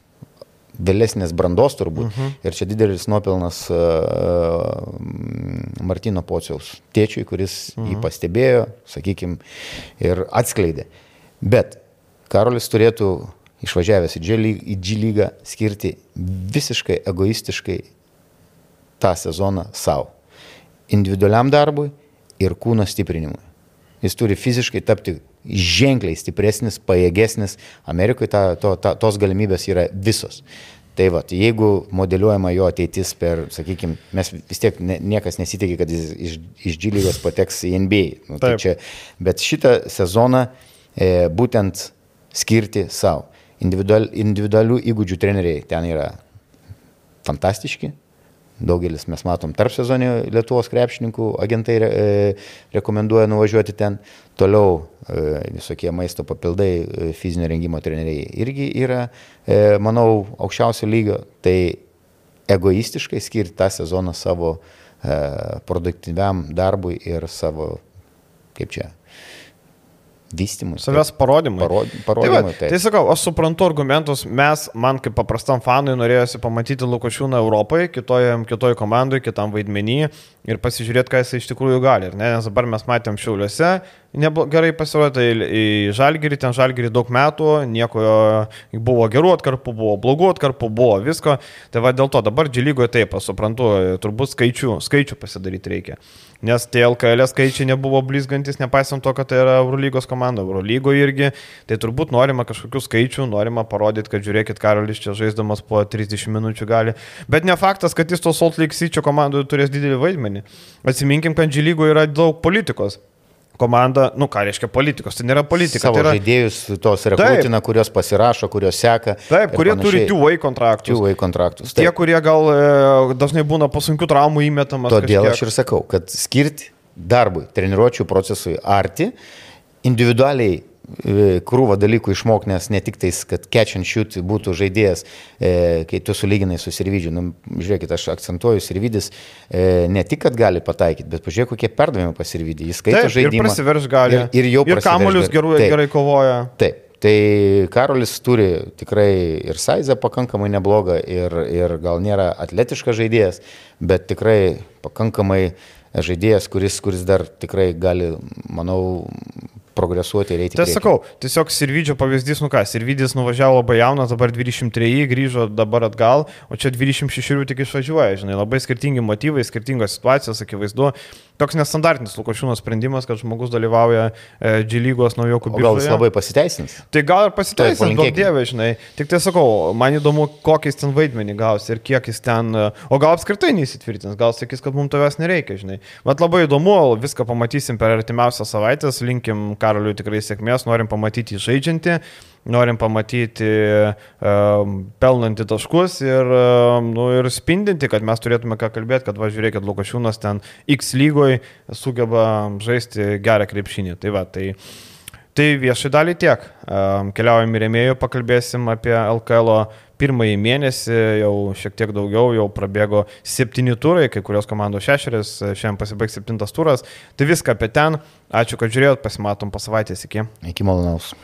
vėlesnės brandos turbūt. Uh mhm. -huh. Ir čia didelis nuopelnas uh, Martino Pociaus tėčiui, kuris uh -huh. jį mhm. pastebėjo, sakykime, ir atskleidė. Bet Karolis turėtų išvažiavęs į G lygą skirti visiškai egoistiškai tą sezoną savo. Individualiam darbui ir kūno stiprinimui. Jis turi fiziškai tapti ženkliai stipresnis, pajėgesnis. Amerikoje ta, to, ta, tos galimybės yra visos. Tai va, jeigu modeliuojama jo ateitis per, sakykime, mes vis tiek ne, niekas nesitikė, kad jis iš, iš Džilygos pateks į NBA. Nu, tai čia, bet šitą sezoną e, būtent skirti savo. Individual, individualių įgūdžių treneriai ten yra fantastiški, Daugelis mes matom tarp sezonį Lietuvos krepšininkų, agentai re, rekomenduoja nuvažiuoti ten. Toliau e, visokie maisto papildai, e, fizinio rengimo treneriai irgi yra, e, manau, aukščiausio lygio. Tai egoistiškai skirti tą sezoną savo produktyviam darbui ir savo, kaip čia, vystymui. Savęs parodymui. Parod, parodymui tai, va, tai sakau, aš suprantu argumentus, mes, man kaip paprastam fanui norėjosi pamatyti Lukošiūną Europoje, kitoje, kitoje komandoje, kitam vaidmenį ir pasižiūrėti, ką jis iš tikrųjų gali. Ne? Nes dabar mes matėm Šiauliuose, gerai pasirodė į Žalgirį, ten Žalgirį daug metų, nieko buvo gerų atkarpų, buvo blogų atkarpų, buvo visko. Tai va dėl to dabar džilygoje taip, aš suprantu, turbūt skaičių, skaičių pasidaryti reikia. Nes tie LKL skaičiai nebuvo blizgantis, nepaisant to, kad tai yra Eurolygos komanda, Eurolygoje irgi, tai turbūt norima kažkokių skaičių, norima parodyti, kad žiūrėkit, Karolis čia žaisdamas po 30 minučių gali. Bet ne faktas, kad jis to Salt Lake City komandoje turės didelį vaidmenį. Atsiminkim, kad Džilygoje yra daug politikos komanda, nu ką reiškia politikos, tai nėra politika. Savo tai yra žaidėjus tos rekrutina, kurios pasirašo, kurios seka. Taip, kurie panašiai. turi two-way kontraktus. Two-way kontraktus. Taip. Tie, kurie gal e, dažnai būna po sunkių traumų įmetamas. Todėl kažkiek. aš ir sakau, kad skirti darbui, treniruočio procesui arti, individualiai krūvą dalykų išmok, nes ne tik tais, kad catch and shoot būtų žaidėjas, e, kai tu sulyginai su Sirvidžiu. Nu, žiūrėkit, aš akcentuoju, Sirvidis e, ne tik, kad gali pataikyti, bet pažiūrėk, kokie perdavimai pas Sirvidį. Jis skaito žaidimą. Ir prasiverš gali. Ir, ir jau ir kamuolius gerai, gerai kovoja. Taip. Tai Karolis turi tikrai ir Saizą pakankamai neblogą, ir, ir gal nėra atletiškas žaidėjas, bet tikrai pakankamai žaidėjas, kuris, kuris dar tikrai gali, manau, progresuoti ir eiti. Tai sakau, tiesiog Sirvidžio pavyzdys, nu ką, Sirvidis nuvažiavo labai jaunas, dabar 23, grįžo dabar atgal, o čia 26 tik išvažiuoja, žinai, labai skirtingi motyvai, skirtingos situacijos, akivaizdu. Toks nestandartinis Lukošiūno sprendimas, kad žmogus dalyvauja e, G lygos naujokų biuruose. Gal jis labai pasiteisins? Tai gal ir pasiteisins, daug dievė, žinai. Tik tai sakau, man įdomu, kokiais ten vaidmenį gaus ir kiek jis ten, e, o gal apskritai neįsitvirtins, gal sakys, kad mums tavęs nereikia, žinai. Vat labai įdomu, viską pamatysim per artimiausias savaitės, linkim Karoliui tikrai sėkmės, norim pamatyti jį žaidžiantį, norim pamatyti um, pelnantį taškus ir, um, nu, ir spindinti, kad mes turėtume ką kalbėti, kad važiuokit, Lukašiūnas ten X lygoje sugeba žaisti gerą krepšinį. Tai va, tai, tai viešai dalį tiek. Um, keliaujam į rėmėjų, pakalbėsim apie LKL pirmąjį mėnesį, jau šiek tiek daugiau, jau prabėgo septyni turai, kai kurios komandos šešeris, šiandien pasibaigs septintas turas. Tai viską apie ten. Ačiū, kad žiūrėjot, pasimatom po savaitės iki. Iki malonaus.